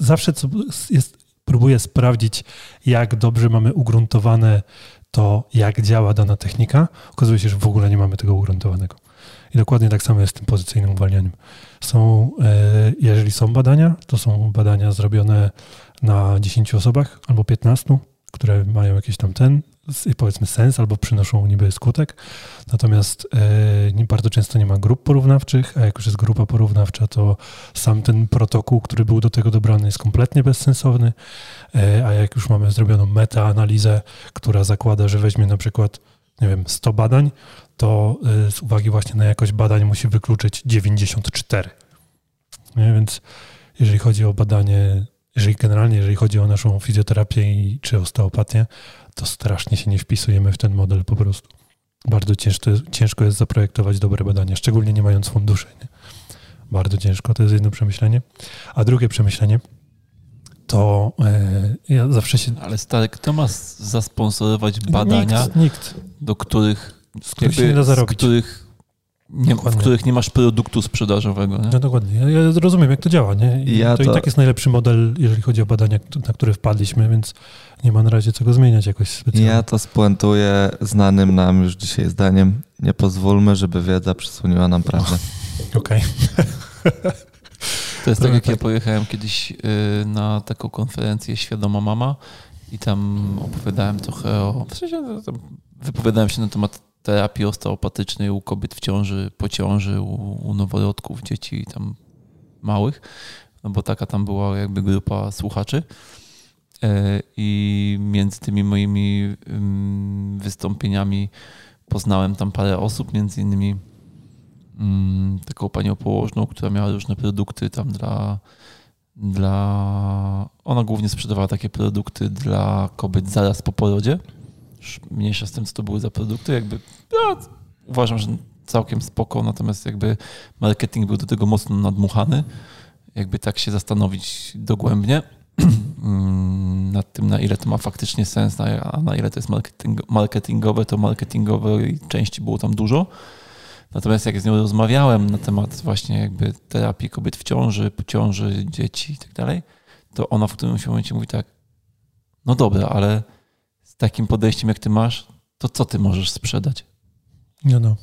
zawsze co jest, próbuję sprawdzić, jak dobrze mamy ugruntowane to, jak działa dana technika. Okazuje się, że w ogóle nie mamy tego ugruntowanego. I dokładnie tak samo jest z tym pozycyjnym uwalnianiem. Są, e, jeżeli są badania, to są badania zrobione na 10 osobach albo 15, które mają jakiś tam ten, powiedzmy, sens albo przynoszą niby skutek. Natomiast e, bardzo często nie ma grup porównawczych, a jak już jest grupa porównawcza, to sam ten protokół, który był do tego dobrany, jest kompletnie bezsensowny. E, a jak już mamy zrobioną metaanalizę, która zakłada, że weźmie na przykład, nie wiem, 100 badań, to e, z uwagi właśnie na jakość badań musi wykluczyć 94. Nie? Więc jeżeli chodzi o badanie, jeżeli generalnie, jeżeli chodzi o naszą fizjoterapię i, czy osteopatię, to strasznie się nie wpisujemy w ten model po prostu. Bardzo ciężko, ciężko jest zaprojektować dobre badania, szczególnie nie mając funduszy. Nie? Bardzo ciężko, to jest jedno przemyślenie. A drugie przemyślenie to e, ja zawsze się... Ale stary, kto ma zasponsorować badania, Nikt, nikt. do których, Z których się nie da z zarobić. których nie, w których nie masz produktu sprzedażowego, nie? No dokładnie. Ja, ja rozumiem, jak to działa. Nie? I Ja to, to- i tak jest najlepszy model, jeżeli chodzi o badania, na które wpadliśmy, więc nie ma na razie czego zmieniać jakoś specjalnie. Ja to spuentuję znanym nam już dzisiaj zdaniem. Nie pozwólmy, żeby wiedza przysłoniła nam prawdę. Okej. To jest tak, jak ja pojechałem kiedyś y, na taką konferencję Świadoma Mama i tam opowiadałem trochę o... W sensie no, wypowiadałem się na temat terapii osteopatycznej u kobiet w ciąży, po ciąży, u, u noworodków, dzieci tam małych, no bo taka tam była jakby grupa słuchaczy. E, I między tymi moimi wystąpieniami poznałem tam parę osób, między innymi taką panią położną, która miała różne produkty tam dla, dla. Ona głównie sprzedawała takie produkty dla kobiet zaraz po porodzie. Mniejsza z tym, co to były za produkty, jakby ja uważam, że całkiem spoko, natomiast jakby marketing był do tego mocno nadmuchany. Jakby tak się zastanowić dogłębnie mm, nad tym, na ile to ma faktycznie sens, a na ile to jest marketing, marketingowe, to marketingowej części było tam dużo. Natomiast jak z nią rozmawiałem na temat właśnie jakby terapii kobiet w ciąży, po ciąży, dzieci i tak dalej, to ona w którymś momencie mówi tak, no dobra, ale z takim podejściem jak ty masz, to co ty możesz sprzedać? No, no.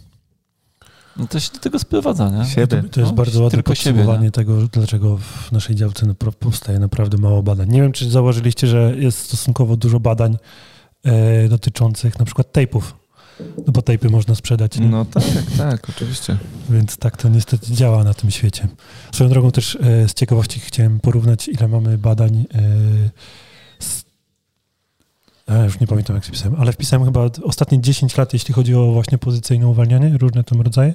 No to się do tego sprowadza, nie? Siebie. To, to jest no, bardzo ładne podsumowanie siebie, tego, dlaczego w naszej działce powstaje naprawdę mało badań. Nie wiem, czy zauważyliście, że jest stosunkowo dużo badań e, dotyczących na przykład tejpów. No bo tejpy można sprzedać. Nie? No tak, tak, oczywiście. Więc tak to niestety działa na tym świecie. Swoją drogą też e, z ciekawości chciałem porównać, ile mamy badań e, z ja już nie pamiętam, jak wpisałem, ale wpisałem chyba ostatnie 10 lat, jeśli chodzi o właśnie pozycyjne uwalnianie, różne tam rodzaje.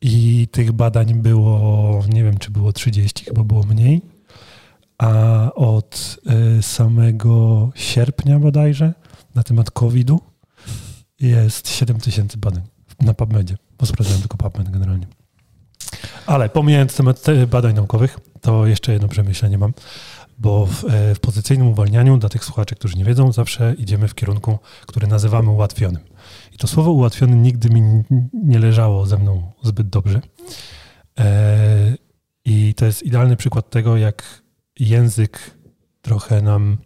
I tych badań było, nie wiem, czy było 30, chyba było mniej. A od y, samego sierpnia bodajże na temat COVID-u jest 7 tysięcy badań na PubMedzie, bo sprawdzałem tylko PubMed generalnie. Ale pomijając temat badań naukowych, to jeszcze jedno przemyślenie mam bo w, e, w, pozycyjnym uwalnianiu, dla tych słuchaczy, którzy nie wiedzą, zawsze idziemy w kierunku, który nazywamy ułatwionym. I to słowo ułatwiony nigdy mi nie leżało ze mną zbyt dobrze. E, I to jest idealny przykład tego, jak język trochę nam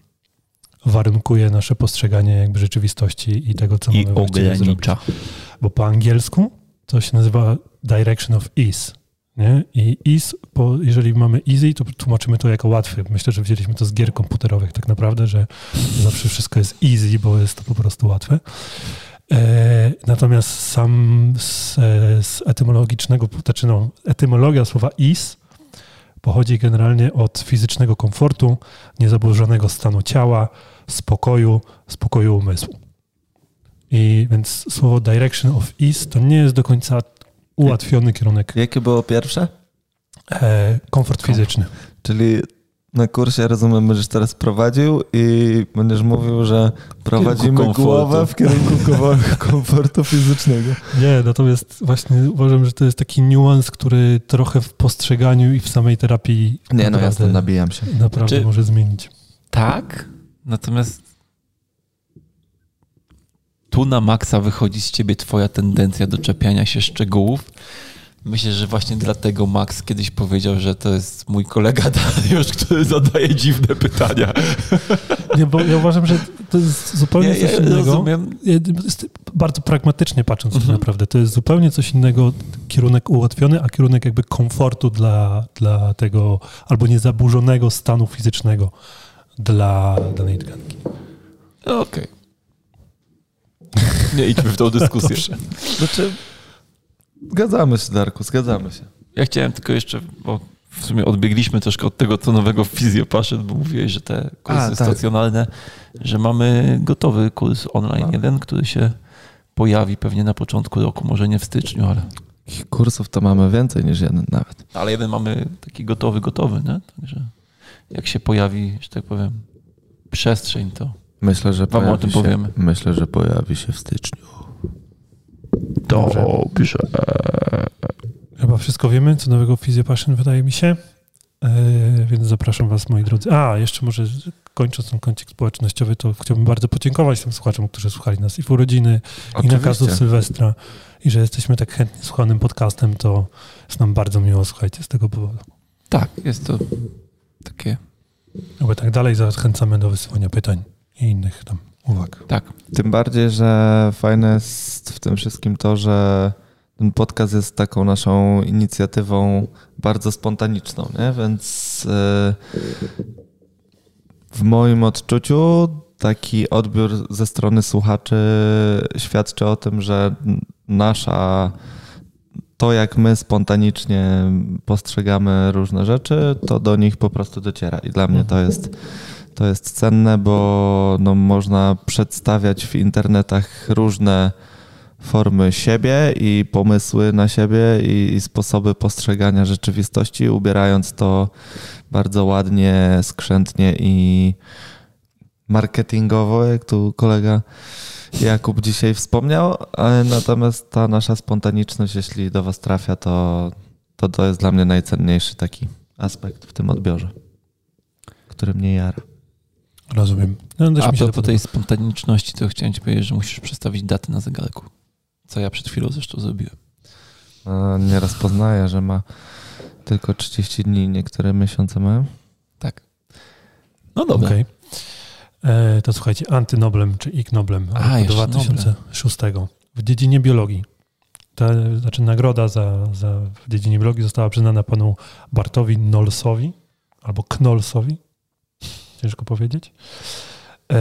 warunkuje nasze postrzeganie jakby rzeczywistości i tego, co I mamy ogranicza. Zrobić. Bo po angielsku to się nazywa direction of ease, nie? I ease, bo jeżeli mamy easy, to tłumaczymy to jako łatwy. Myślę, że wzięliśmy to z gier komputerowych tak naprawdę, że zawsze wszystko jest easy, bo jest to po prostu łatwe. E, natomiast sam z, z etymologicznego, znaczy no, etymologia słowa ease pochodzi generalnie od fizycznego komfortu, niezaburzonego stanu ciała, spokoju, spokoju umysłu. I więc słowo direction of ease to nie jest do końca ułatwiony kierunek. Jakie było pierwsze? E, komfort fizyczny. Czyli na kursie rozumiem, będziesz teraz prowadził i będziesz mówił, że prowadzimy głowę w kierunku komfortu fizycznego. Nie, natomiast właśnie uważam, że to jest taki niuans, który trochę w postrzeganiu i w samej terapii. Nie, no jasno, nabijam się. Naprawdę znaczy, może zmienić. Tak, natomiast tu na maksa wychodzi z ciebie twoja tendencja do czepiania się szczegółów. Myślę, że właśnie dlatego Max kiedyś powiedział, że to jest mój kolega Dariusz, który zadaje dziwne pytania. Nie, bo ja uważam, że to jest zupełnie coś ja innego. Rozumiem. Bardzo pragmatycznie patrząc mhm. tak naprawdę, to jest zupełnie coś innego kierunek ułatwiony, a kierunek jakby komfortu dla, dla tego albo niezaburzonego stanu fizycznego dla danej tkanki. Okej. Okay. Nie idźmy w tą dyskusję. Znaczy, zgadzamy się, Darku, zgadzamy się. Ja chciałem tylko jeszcze, bo w sumie odbiegliśmy troszkę od tego co nowego Fizjopaszyn, bo mówiłeś, że te kursy A, tak. stacjonalne, że mamy gotowy kurs online mamy. jeden, który się pojawi pewnie na początku roku, może nie w styczniu, ale... Kursów to mamy więcej niż jeden nawet. Ale jeden mamy taki gotowy, gotowy, nie? Także jak się pojawi, że tak powiem, przestrzeń, to Myślę, że Wam o tym się, powiemy. Myślę, że pojawi się w styczniu. Dobrze. Chyba wszystko wiemy, co nowego w Passion wydaje mi się. Yy, więc zapraszam Was, moi drodzy. A, jeszcze może kończąc ten kącik społecznościowy, to chciałbym bardzo podziękować tym słuchaczom, którzy słuchali nas i w urodziny, Oczywiście. i na kazu Sylwestra. I że jesteśmy tak chętnie słuchanym podcastem, to jest nam bardzo miło, słuchajcie, z tego powodu. Tak, jest to takie... Aby tak dalej zachęcamy do wysyłania pytań i innych tam uwag. Tak. Tym bardziej, że fajne jest w tym wszystkim to, że ten podcast jest taką naszą inicjatywą bardzo spontaniczną, nie? więc e, w moim odczuciu taki odbiór ze strony słuchaczy świadczy o tym, że nasza to, jak my spontanicznie postrzegamy różne rzeczy, to do nich po prostu dociera. I dla mnie to jest to jest cenne, bo no, można przedstawiać w internetach różne formy siebie i pomysły na siebie i, i, sposoby postrzegania rzeczywistości, ubierając to bardzo ładnie, skrzętnie i marketingowo, jak tu kolega Jakub dzisiaj wspomniał, e, natomiast ta nasza spontaniczność, jeśli do Was trafia, to to, to jest dla mnie najcenniejszy taki aspekt w tym odbiorze, który mnie jara. Rozumiem. No, też A mi się podoba. tej spontaniczności, to chciałem ci powiedzieć, że musisz przestawić daty na zegarku. Co ja przed chwilą zresztą zrobiłem. A Nie rozpoznaję, że ma tylko 30 dni, niektóre miesiące mają. Tak. No dobra. Okej. E, To słuchajcie, antynoblem czy ignoblem A, roku jeszcze 2006 w dziedzinie biologii. Ta, znaczy nagroda za, za w dziedzinie biologii została przyznana panu Bartowi Nolsowi albo Knolsowi. Ciężko powiedzieć. E,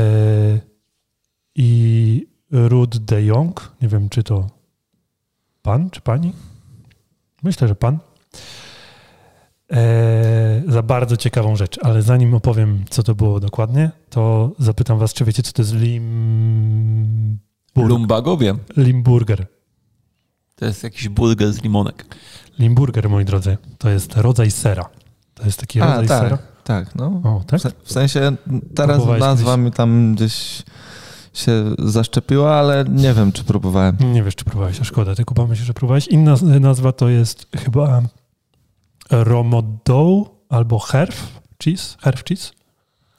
I Ruth de Jong, nie wiem czy to pan czy pani? Myślę, że pan. E, za bardzo ciekawą rzecz, ale zanim opowiem, co to było dokładnie, to zapytam was, czy wiecie, co to jest lim... Bur- Lumbago wiem. Limburger. To jest jakiś burger z limonek. Limburger, moi drodzy, to jest rodzaj sera. To jest taki A, rodzaj tak, sera. tak, no. O, tak? W se- W sensie teraz nazwa mi tam gdzieś się zaszczepiła, ale nie wiem, czy próbowałem. Nie wiesz, czy próbowałeś, a szkoda. Ty, Kuba, myślisz, że próbowałeś. Inna nazwa to jest chyba Romodow albo Herf cheese. Herf cheese.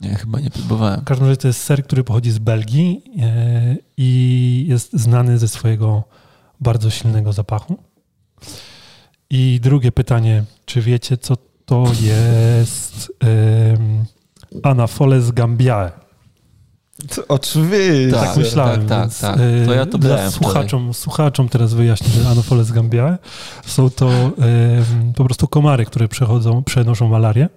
Nie, chyba nie próbowałem. W każdym razie to jest ser, który pochodzi z Belgii e, i jest znany ze swojego bardzo silnego zapachu. I drugie pytanie, czy wiecie, co to jest um, Anafoles gambiae? Oczywiście. Tak, Tak myślałem, tak, tak. e, To ja to dla brałem słuchaczom, słuchaczom teraz wyjaśnię, że Anopheles gambiae są to em, po prostu komary, które przechodzą, przenoszą malarię.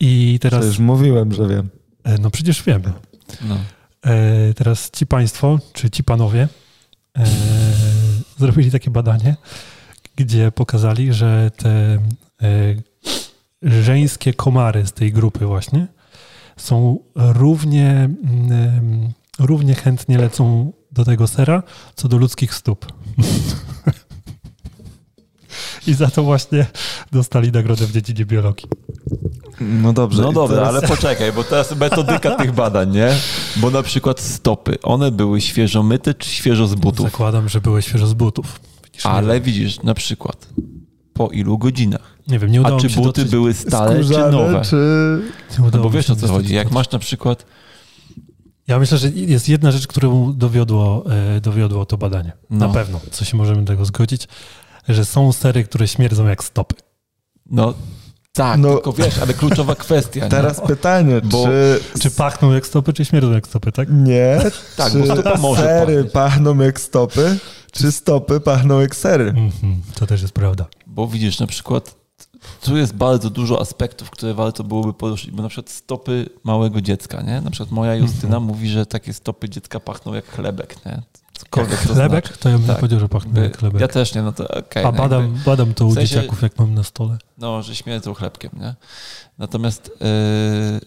I teraz, To już mówiłem, że wiem. e, no przecież wiem, No. E, teraz ci państwo, czy ci panowie e, zrobili takie badanie, gdzie pokazali, że te e, żeńskie komary z tej grupy właśnie są równie, mm, równie chętnie lecą do tego sera, co do ludzkich stóp. I za to właśnie dostali nagrodę w dziedzinie biologii. No dobrze. No i dobra, teraz- ale poczekaj, bo teraz metodyka tych badań, nie? Bo na przykład stopy, one były świeżo myte czy świeżo z butów? Zakładam, że były świeżo z butów. Widzisz, Ale widzisz, na przykład, po ilu godzinach? Nie wiem, nie udało A czy mi się buty dotrzeć- były stare czy Skórzane, nowe? czy... nie No bo wiesz o co chodzi. Jak masz na przykład, Ja myślę, że jest jedna rzecz, którą dowiodło, e, dowiodło to badanie. No. Na pewno, co się możemy tego zgodzić, że są sery, które śmierdzą jak stopy. no tak, No. tylko wiesz, ale kluczowa kwestia, Teraz nie? pytanie, Bo- czy... Czy pachną jak stopy, czy śmierdzą jak stopy, tak? Nie, Tak, czy bo stopa może sery pachnieć. pachną jak stopy, czy stopy pachną jak sery? Mhm, to też jest prawda. Bo widzisz, na przykład tu jest bardzo dużo aspektów, które warto byłoby poruszyć, bo na przykład stopy małego dziecka, nie? Na przykład moja Justyna mówi, że takie stopy dziecka pachną jak chlebek, nie? Cokolwiek Jak to chlebek? znaczy. To ja bym Tak. powiedział, że pachną jak chlebek. Ja też nie, no to okej. A no badam, jakby- badam to u w sensie- dzieciaków, jak mam na stole. No, że śmierdzą chlebkiem, nie? Natomiast yy,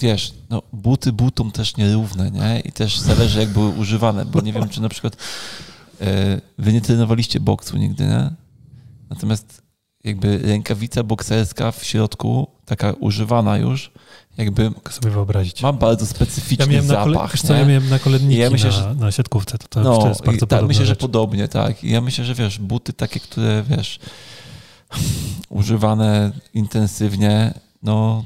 wiesz, no, buty butom też nierówne, nie? I też zależy, jak były używane, bo nie wiem, czy na przykład yy, wy nie trenowaliście boksu nigdy, nie? Natomiast jakby rękawica bokserska w środku, taka używana już, jakby Mogę sobie wyobrazić. ma bardzo Ja specyficzny na kole... zapach, ja miałem na koledniki Ja myślę, na, że- na siatkówce. To, to, No, to jest bardzo tak, myślę, że rzecz. podobnie, tak. I ja myślę, że wiesz, buty takie, które wiesz, używane intensywnie, no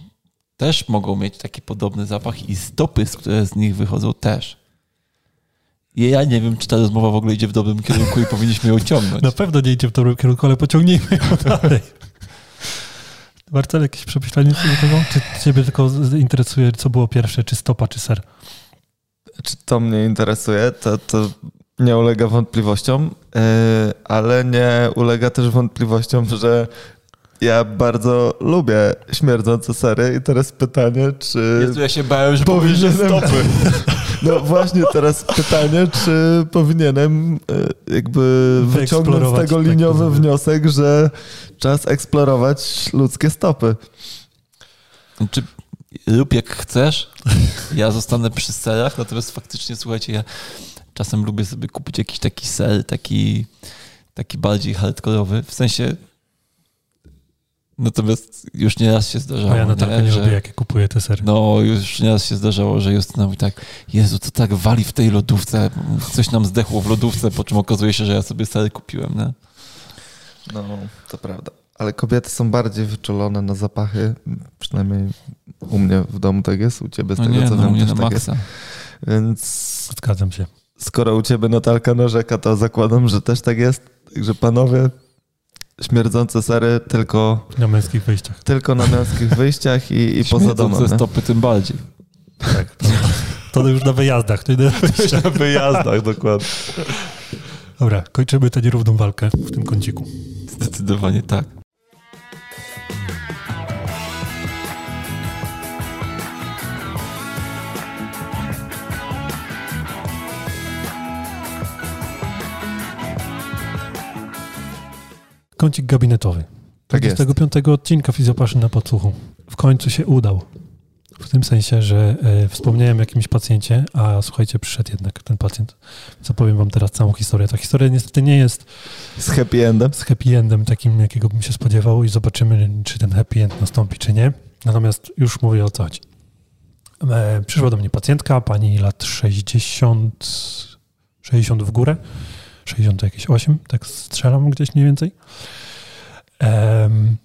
też mogą mieć taki podobny zapach i stopy, z które z nich wychodzą też. Ja nie wiem, czy ta rozmowa w ogóle idzie w dobrym kierunku i powinniśmy ją ciągnąć. Na pewno nie idzie w dobrym kierunku, ale pociągnijmy ją dalej. Marcel, jakieś przemyślenie co do tego? Czy ciebie tylko interesuje, co było pierwsze, czy stopa, czy ser? Czy to mnie interesuje, to, to nie ulega wątpliwościom, yy, ale nie ulega też wątpliwościom, że ja bardzo lubię śmierdzące sery i teraz pytanie, czy... Jezu, ja się bałem, że Powinienem- stopy. No właśnie teraz pytanie, czy powinienem e, jakby wyciągnąć z tego tak liniowy mówię. wniosek, że czas eksplorować ludzkie stopy. Czy lub jak chcesz, ja zostanę przy serach, natomiast faktycznie, słuchajcie, ja czasem lubię sobie kupić jakiś taki ser, taki, taki bardziej hardkorowy, w sensie Natomiast już nieraz się zdarzało, A ja Natalka nie, nie że... lubię, jak ja kupuję te sery. No, już nieraz się zdarzało, że Justyna mówi tak, Jezu, to tak wali w tej lodówce, coś nam zdechło w lodówce, po czym okazuje się, że ja sobie sery kupiłem, nie? No, to prawda. Ale kobiety są bardziej wyczulone na zapachy, przynajmniej u mnie w domu tak jest, u ciebie z No tego nie, co no, wiem mnie też na tak jest. maksa. Więc Zgadzam się. skoro u ciebie Natalka narzeka, to zakładam, że też tak jest. Także panowie, śmierdzące sery tylko, Na męskich wyjściach. tylko na męskich wyjściach i, i poza domem. ze stopy tym bardziej. Tak. To już na wyjazdach. To wyjściach. Na wyjazdach, dokładnie. Dobra, kończymy tę nierówną walkę w tym kąciku. Zdecydowanie tak. Kącik gabinetowy. Tak jest. 25 odcinka Fizjopaszy na podsłuchu. W końcu się udał. W tym sensie, że e, wspomniałem o jakimś pacjencie, a słuchajcie, przyszedł jednak ten pacjent. Co powiem wam teraz całą historię. Ta historia niestety nie jest Z happy endem. z happy endem takim, jakiego bym się spodziewał i zobaczymy, czy ten happy end nastąpi, czy nie. Natomiast już mówię o co chodzi. E, przyszła do mnie pacjentka, pani lat 60, 60 w górę, 60 to jakieś 8, tak strzelam gdzieś mniej więcej. Em,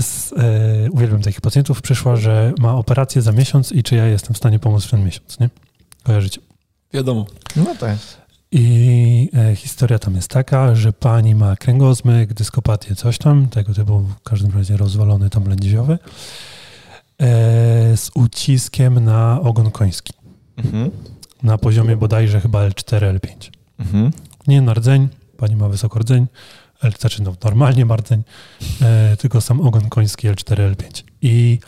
z, e, uwielbiam takich pacjentów. Przyszła, że ma operację za miesiąc i czy ja jestem w stanie pomóc w ten miesiąc, nie? Kojarzycie? Wiadomo. No tak. I e, historia tam jest taka, że pani ma kręgozmyk, dyskopatię, coś tam, tego typu w każdym razie rozwalony tam lędźwiowy, e, z uciskiem na ogon koński. Mhm. Na poziomie bodajże chyba L4, L5. Mhm. Nie na rdzeń, pani ma wysoko rdzeń, L, znaczy no, normalnie ma rdzeń, e, tylko sam ogon koński L4, L5. I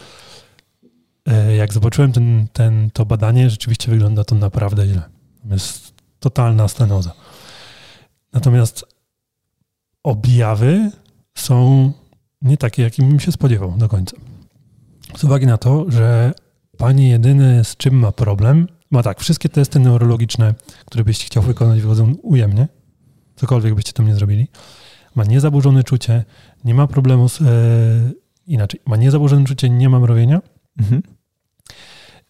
e, jak zobaczyłem ten, ten, to badanie, rzeczywiście wygląda to naprawdę źle. Jest totalna stenoza. Natomiast objawy są nie takie, jakim bym się spodziewał do końca. Z uwagi na to, że pani jedyny z czym ma problem, ma tak, wszystkie testy neurologiczne, które byście chciał wykonać, wychodzą ujemnie, cokolwiek byście tam nie zrobili. Ma niezaburzone czucie, nie ma problemu z, e, inaczej, ma niezaburzone czucie, nie ma mrowienia, Mhm.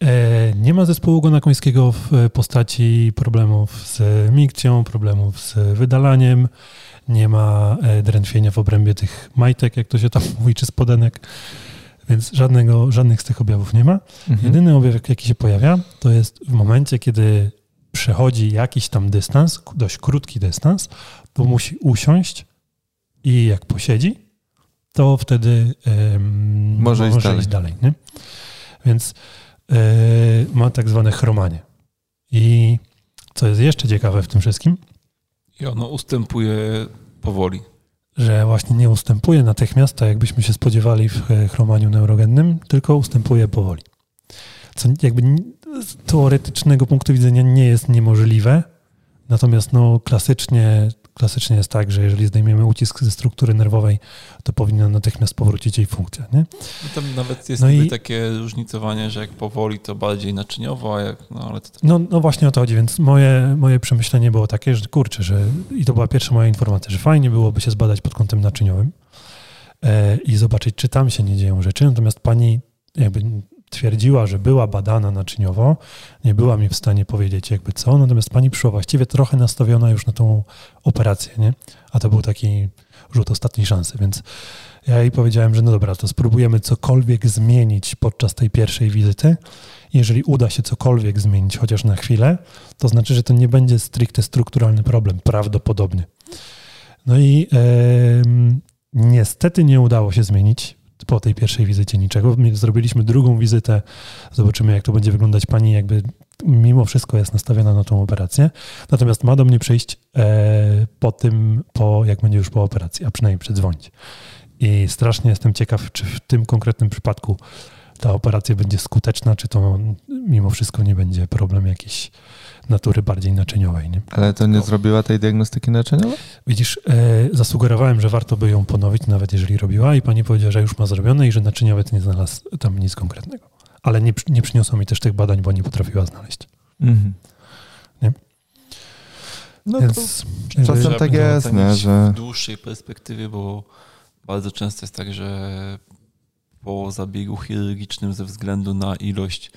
E, Nie ma zespołu ogona końskiego w postaci problemów z mikcją, problemów z wydalaniem, nie ma e, drętwienia w obrębie tych majtek, jak to się tam mówi, czy spodenek, więc żadnego, żadnych z tych objawów nie ma. Mhm. Jedyny objaw, jaki się pojawia, to jest w momencie, kiedy przechodzi jakiś tam dystans, dość krótki dystans, to musi usiąść i jak posiedzi, to wtedy Może iść dalej. iść dalej nie? Więc e, ma tak zwane chromanie. I co jest jeszcze ciekawe w tym wszystkim, I ono ustępuje powoli. Że właśnie nie ustępuje natychmiast, tak jakbyśmy się spodziewali w e, chromaniu neurogennym, tylko ustępuje powoli. Co jakby z teoretycznego punktu widzenia nie jest niemożliwe, natomiast no klasycznie, klasycznie jest tak, że jeżeli zdejmiemy ucisk ze struktury nerwowej, to powinna natychmiast powrócić jej funkcja. Nie? No tam nawet jest No i- takie różnicowanie, że jak powoli, to bardziej naczyniowo, a jak, no ale to tak. No, no właśnie o to chodzi, więc moje, moje przemyślenie było takie, że kurczę, że i to była pierwsza moja informacja, że fajnie byłoby się zbadać pod kątem naczyniowym e, i zobaczyć, czy tam się nie dzieją rzeczy. Natomiast pani jakby twierdziła, że była badana naczyniowo, nie była mi w stanie powiedzieć jakby co, natomiast pani przyszła właściwie trochę nastawiona już na tą operację, nie? A to był taki rzut ostatniej szansy, więc ja jej powiedziałem, że no dobra, to spróbujemy cokolwiek zmienić podczas tej pierwszej wizyty. Jeżeli uda się cokolwiek zmienić, chociaż na chwilę, to znaczy, że to nie będzie stricte strukturalny problem, prawdopodobnie. No i niestety nie udało się zmienić po tej pierwszej wizycie niczego. My Zrobiliśmy drugą wizytę, zobaczymy jak to będzie wyglądać. Pani jakby mimo wszystko jest nastawiona na tą operację, natomiast ma do mnie przyjść e, po tym, po, jak będzie już po operacji, a przynajmniej przedzwonić. I strasznie jestem ciekaw, czy w tym konkretnym przypadku ta operacja będzie skuteczna, czy to mimo wszystko nie będzie problem jakiejś natury bardziej naczyniowej. Nie? Ale to nie zrobiła tej diagnostyki naczyniowej? Widzisz, e, zasugerowałem, że warto by ją ponowić, nawet jeżeli robiła, i pani powiedziała, że już ma zrobione i że naczyniowiec nie znalazł tam nic konkretnego. Ale nie, nie przyniosła mi też tych badań, bo nie potrafiła znaleźć. Mhm. Nie? No to Więc czasem tak jest, nie, że- W dłuższej perspektywie, bo bardzo często jest tak, że po zabiegu chirurgicznym ze względu na ilość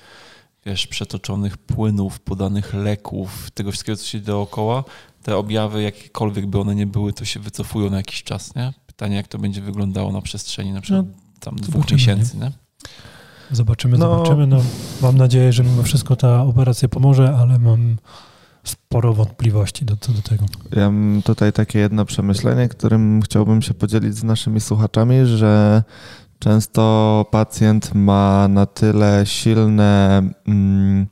wiesz, przetoczonych płynów, podanych leków, tego wszystkiego, co się dookoła, te objawy, jakiekolwiek by one nie były, to się wycofują na jakiś czas, nie? Pytanie, jak to będzie wyglądało na przestrzeni na przykład no, tam dwóch miesięcy, nie? nie? Zobaczymy, no. zobaczymy. No, mam nadzieję, że mimo wszystko ta operacja pomoże, ale mam sporo wątpliwości do, do tego. Ja mam tutaj takie jedno przemyślenie, którym chciałbym się podzielić z naszymi słuchaczami, że często pacjent ma na tyle silne mm,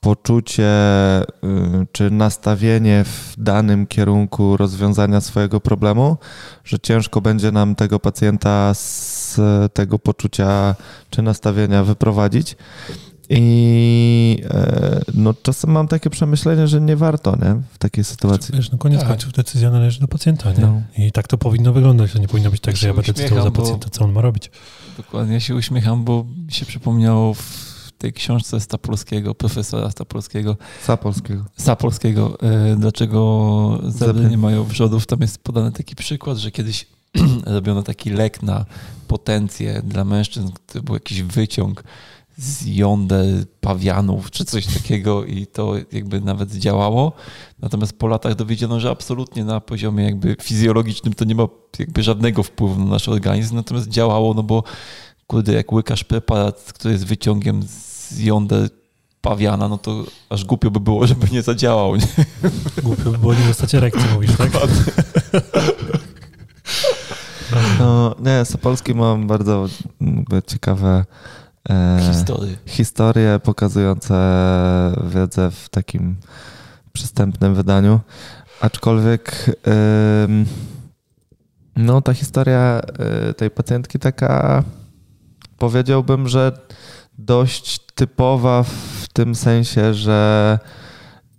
poczucie y, czy nastawienie w danym kierunku rozwiązania swojego problemu, że ciężko będzie nam tego pacjenta z tego poczucia czy nastawienia wyprowadzić. I e, no, czasem mam takie przemyślenie, że nie warto nie? w takiej sytuacji. Wiesz, no koniec tak. końców decyzja należy do pacjenta. Nie? No. I tak to powinno wyglądać. To nie powinno być tak, że ja będę decydował za pacjenta, co on ma robić. Dokładnie, ja się uśmiecham, bo mi się przypomniało w tej książce Stapolskiego, profesora Stapolskiego. Sapolskiego. Sapolskiego. E, dlaczego zebry nie mają wrzodów? Tam jest podany taki przykład, że kiedyś robiono taki lek na potencję dla mężczyzn, to był jakiś wyciąg z jąder pawianów czy coś takiego i to jakby nawet działało. Natomiast po latach dowiedziono, że absolutnie na poziomie jakby fizjologicznym to nie ma jakby żadnego wpływu na nasz organizm, natomiast działało, no bo kurde, jak łykasz preparat, który jest wyciągiem z jąder pawiana, no to aż głupio by było, żeby nie zadziałał. Nie? Głupio by było nie dostać erekcji, mówisz, tak? No, nie, Sopolski mam bardzo ciekawe historie. historie pokazujące wiedzę w takim przystępnym wydaniu. Aczkolwiek e, no, ta historia e, tej pacjentki taka powiedziałbym, że dość typowa w tym sensie, że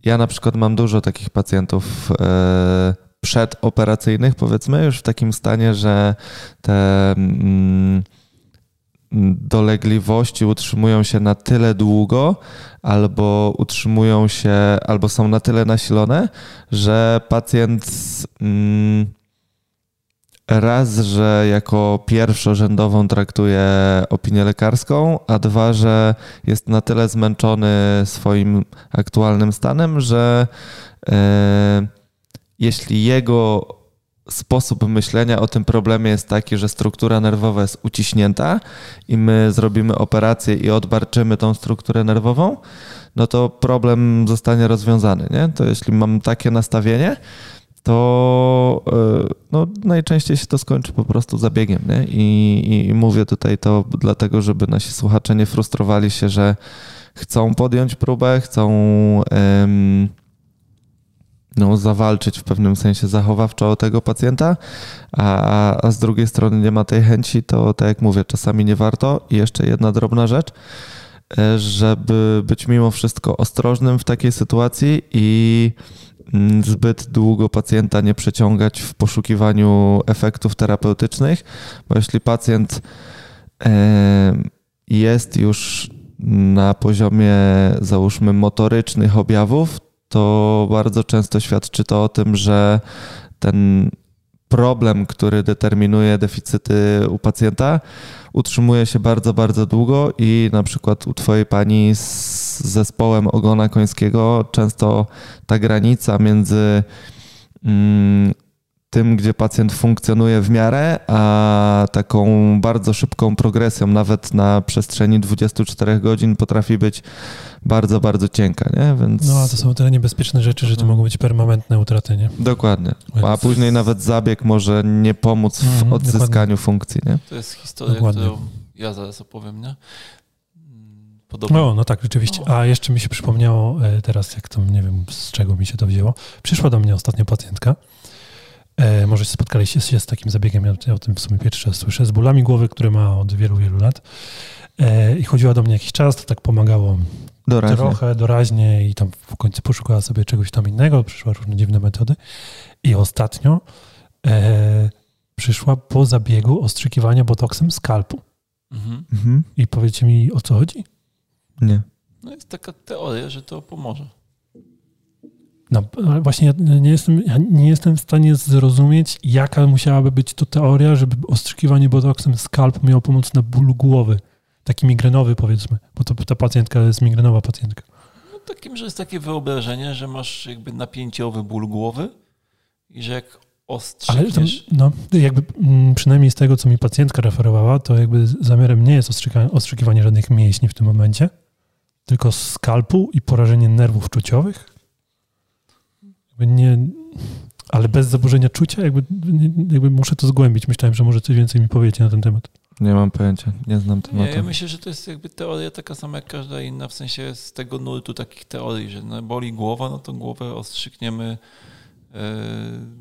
ja na przykład mam dużo takich pacjentów e, przedoperacyjnych, powiedzmy, już w takim stanie, że te mm, dolegliwości utrzymują się na tyle długo, albo utrzymują się, albo są na tyle nasilone, że pacjent mm, raz, że jako pierwszorzędową traktuje opinię lekarską, a dwa, że jest na tyle zmęczony swoim aktualnym stanem, że yy, jeśli jego sposób myślenia o tym problemie jest taki, że struktura nerwowa jest uciśnięta i my zrobimy operację i odbarczymy tą strukturę nerwową, no to problem zostanie rozwiązany. Nie? To jeśli mam takie nastawienie, to e, no, najczęściej się to skończy po prostu zabiegiem. Nie? I, I mówię tutaj to dlatego, żeby nasi słuchacze nie frustrowali się, że chcą podjąć próbę, chcą. No, zawalczyć w pewnym sensie zachowawczo o tego pacjenta, a, a z drugiej strony nie ma tej chęci, to tak jak mówię, czasami nie warto. I jeszcze jedna drobna rzecz, e, żeby być mimo wszystko ostrożnym w takiej sytuacji i mm, zbyt długo pacjenta nie przeciągać w poszukiwaniu efektów terapeutycznych, bo jeśli pacjent e, jest już na poziomie, załóżmy, motorycznych objawów, to bardzo często świadczy to o tym, że ten problem, który determinuje deficyty u pacjenta, utrzymuje się bardzo, bardzo długo i na przykład u Twojej pani z zespołem ogona końskiego często ta granica między mm, tym, gdzie pacjent funkcjonuje w miarę, a taką bardzo szybką progresją, nawet na przestrzeni 24 godzin, potrafi być bardzo, bardzo cienka, nie? Więc... No, a to są tyle niebezpieczne rzeczy, że to mogą być permanentne utraty, nie? Dokładnie. A później nawet zabieg może nie pomóc w mhm, odzyskaniu dokładnie. funkcji, nie? To jest historia, dokładnie. którą ja zaraz opowiem, nie? Podobnie. No, no tak, rzeczywiście. A jeszcze mi się przypomniało e, teraz, jak to, nie wiem, z czego mi się to wzięło. Przyszła do mnie ostatnio pacjentka, E, może spotkaliście się z takim zabiegiem, ja o tym w sumie pierwszy raz słyszę, z bólami głowy, które ma od wielu, wielu lat. E, I chodziła do mnie jakiś czas, to tak pomagało doraźnie. trochę, doraźnie i tam w końcu poszukała sobie czegoś tam innego, przyszła różne dziwne metody. I ostatnio e, przyszła po zabiegu ostrzykiwania botoksem skalpu. Mhm. Mhm. I powiedzcie mi, o co chodzi? Nie. No jest taka teoria, że to pomoże. No, ale właśnie ja nie jestem, nie jestem w stanie zrozumieć, jaka musiałaby być to teoria, żeby ostrzykiwanie botoksem skalp miało pomóc na ból głowy. Taki migrenowy powiedzmy, bo to ta pacjentka jest migrenowa pacjentka. No takim, że jest takie wyobrażenie, że masz jakby napięciowy ból głowy i że jak Ale ostrzykniesz... to, no, jakby mm, przynajmniej z tego, co mi pacjentka referowała, to jakby zamiarem nie jest ostrzykiwanie żadnych mięśni w tym momencie, tylko skalpu i porażenie nerwów czuciowych. Jakby nie, ale bez zaburzenia czucia, jakby, jakby muszę to zgłębić. Myślałem, że może coś więcej mi powiecie na ten temat. Nie mam pojęcia, nie znam Nie, tematu. ja myślę, że to jest jakby teoria taka sama jak każda inna, w sensie z tego nurtu takich teorii, że no, boli głowa, no to głowę ostrzykniemy yy,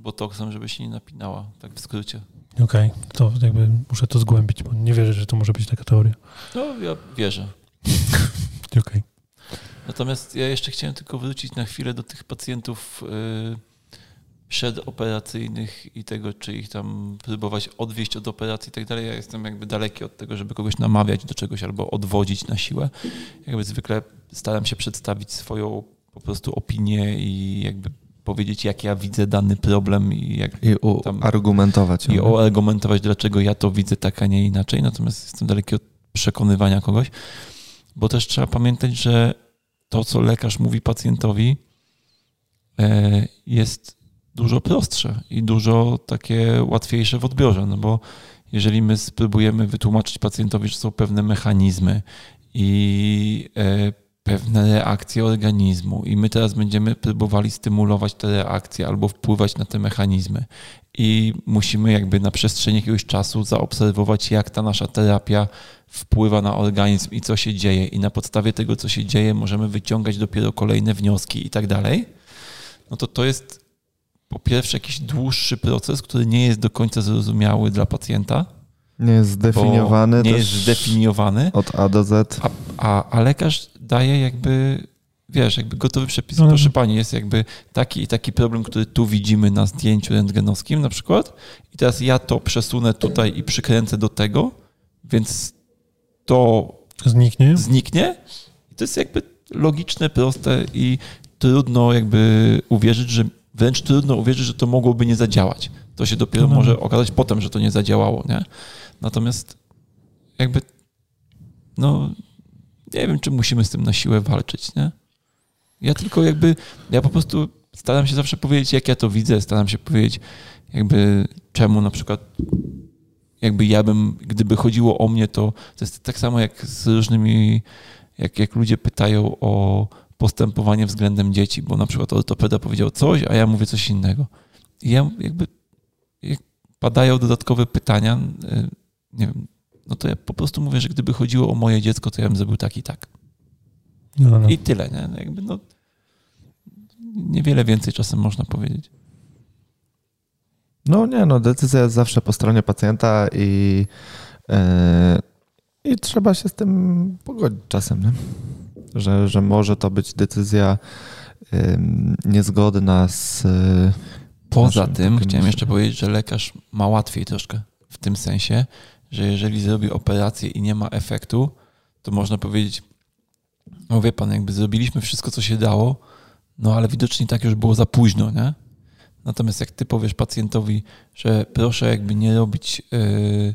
botoksem, żeby się nie napinała, tak w skrócie. Okej, to jakby muszę to zgłębić, bo nie wierzę, że to może być taka teoria. No, ja wierzę. Okej. Natomiast ja jeszcze chciałem tylko wrócić na chwilę do tych pacjentów yy, przedoperacyjnych i tego, czy ich tam próbować odwieść od operacji i tak dalej. Ja jestem jakby daleki od tego, żeby kogoś namawiać do czegoś albo odwodzić na siłę. Jakby zwykle staram się przedstawić swoją po prostu opinię i jakby powiedzieć, jak ja widzę dany problem i jak I Tam- argumentować. i argumentować, dlaczego ja to widzę tak, a nie inaczej. Natomiast jestem daleki od przekonywania kogoś, bo też trzeba pamiętać, że to, co lekarz mówi pacjentowi, e, jest dużo prostsze i dużo takie łatwiejsze w odbiorze, no bo jeżeli my spróbujemy wytłumaczyć pacjentowi, że są pewne mechanizmy i e, pewne reakcje organizmu i my teraz będziemy próbowali stymulować te reakcje albo wpływać na te mechanizmy. I musimy jakby na przestrzeni jakiegoś czasu zaobserwować, jak ta nasza terapia wpływa na organizm i co się dzieje. I na podstawie tego, co się dzieje, możemy wyciągać dopiero kolejne wnioski i tak dalej, no to to jest po pierwsze jakiś dłuższy proces, który nie jest do końca zrozumiały dla pacjenta, Nie jest zdefiniowany nie jest zdefiniowany, od A do Z. a, a, a lekarz daje jakby, wiesz, jakby gotowy przepis. No, no. Proszę pani, jest jakby taki i taki problem, który tu widzimy na zdjęciu rentgenowskim na przykład i teraz ja to przesunę tutaj i przykręcę do tego, więc to Zniknie? zniknie. I to jest jakby logiczne, proste i trudno jakby uwierzyć, że wręcz trudno uwierzyć, że to mogłoby nie zadziałać. To się dopiero No. może okazać potem, że to nie zadziałało, nie? Natomiast jakby no nie wiem, czy musimy z tym na siłę walczyć, nie? Ja tylko jakby, ja po prostu staram się zawsze powiedzieć, jak ja to widzę, staram się powiedzieć jakby czemu na przykład jakby ja bym, gdyby chodziło o mnie, to to jest tak samo jak z różnymi, jak, jak ludzie pytają o postępowanie względem dzieci, bo na przykład ortopeda powiedział coś, a ja mówię coś innego. I ja jakby, jak padają dodatkowe pytania, y, nie wiem, no to ja po prostu mówię, że gdyby chodziło o moje dziecko, to ja bym zrobił tak i tak. No, no. I tyle, nie? No Jakby no, niewiele więcej czasem można powiedzieć. No nie, no decyzja jest zawsze po stronie pacjenta i, e, i trzeba się z tym pogodzić czasem, nie? Że, że może to być decyzja ym, niezgodna z... e, Poza tym chciałem jeszcze powiedzieć, że lekarz ma łatwiej troszkę w tym sensie, że jeżeli zrobi operację i nie ma efektu, to można powiedzieć, no wie pan, jakby zrobiliśmy wszystko, co się dało, no ale widocznie tak już było za późno, nie? Natomiast jak ty powiesz pacjentowi, że proszę jakby nie robić yy,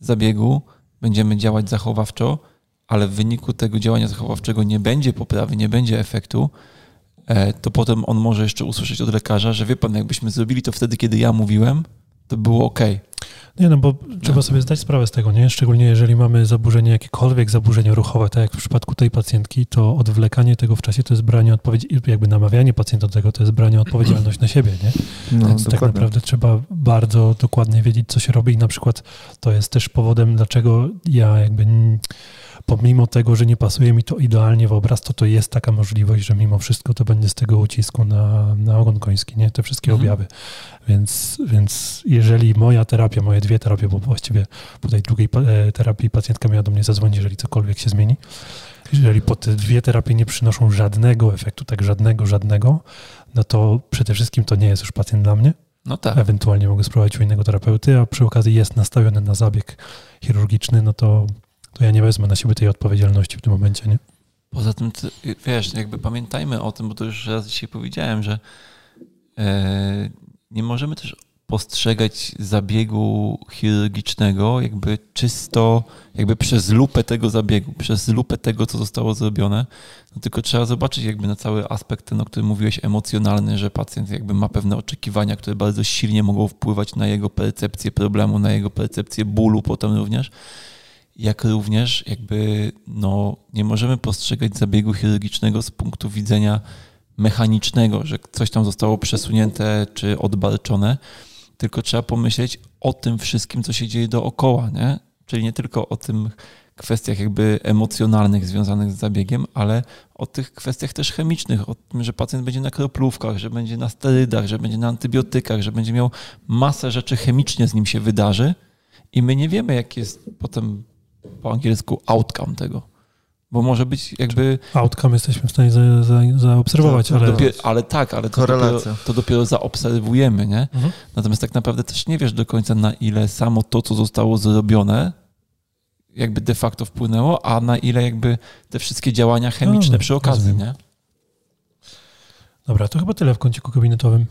zabiegu, będziemy działać zachowawczo, ale w wyniku tego działania zachowawczego nie będzie poprawy, nie będzie efektu, e, to potem on może jeszcze usłyszeć od lekarza, że wie pan, jakbyśmy zrobili to wtedy, kiedy ja mówiłem, to było ok. Nie, no bo trzeba sobie zdać sprawę z tego, nie? Szczególnie jeżeli mamy zaburzenie, jakiekolwiek zaburzenie ruchowe, tak jak w przypadku tej pacjentki, to odwlekanie tego w czasie to jest branie odpowiedzi, jakby namawianie pacjenta do tego, to jest branie odpowiedzialności na siebie, nie? No, Więc tak dokładnie. naprawdę trzeba bardzo dokładnie wiedzieć, co się robi i na przykład to jest też powodem, dlaczego ja jakby pomimo tego, że nie pasuje mi to idealnie w obraz, to to jest taka możliwość, że mimo wszystko to będzie z tego ucisku na, na ogon koński, nie? Te wszystkie Mhm. objawy. Więc, więc jeżeli moja terapia, moje dwie terapie, bo właściwie po tej drugiej e, terapii pacjentka miała do mnie zadzwonić, jeżeli cokolwiek się zmieni, jeżeli po te dwie terapie nie przynoszą żadnego efektu, tak żadnego, żadnego, no to przede wszystkim to nie jest już pacjent dla mnie. No tak. Ewentualnie mogę spróbować u innego terapeuty, a przy okazji jest nastawiony na zabieg chirurgiczny, no to, to ja nie wezmę na siebie tej odpowiedzialności w tym momencie, nie? Poza tym, wiesz, jakby pamiętajmy o tym, bo to już raz dzisiaj powiedziałem, że e, nie możemy też postrzegać zabiegu chirurgicznego jakby czysto, jakby przez lupę tego zabiegu, przez lupę tego, co zostało zrobione, no tylko trzeba zobaczyć jakby na cały aspekt ten, o którym mówiłeś, emocjonalny, że pacjent jakby ma pewne oczekiwania, które bardzo silnie mogą wpływać na jego percepcję problemu, na jego percepcję bólu potem również, jak również jakby no, nie możemy postrzegać zabiegu chirurgicznego z punktu widzenia mechanicznego, że coś tam zostało przesunięte czy odbarczone, tylko trzeba pomyśleć o tym wszystkim, co się dzieje dookoła, nie? Czyli nie tylko o tym kwestiach jakby emocjonalnych związanych z zabiegiem, ale o tych kwestiach też chemicznych, o tym, że pacjent będzie na kroplówkach, że będzie na sterydach, że będzie na antybiotykach, że będzie miał masę rzeczy chemicznie z nim się wydarzy i my nie wiemy, jaki jest potem po angielsku outcome tego bo może być jakby... Outcome jesteśmy w stanie za, za, zaobserwować, ale... Dopiero, ale tak, ale to dopiero, to dopiero zaobserwujemy, nie? Mhm. Natomiast tak naprawdę też nie wiesz do końca, na ile samo to, co zostało zrobione, jakby de facto wpłynęło, a na ile jakby te wszystkie działania chemiczne no, przy okazji, rozumiem. nie? Dobra, to chyba tyle w kąciku gabinetowym.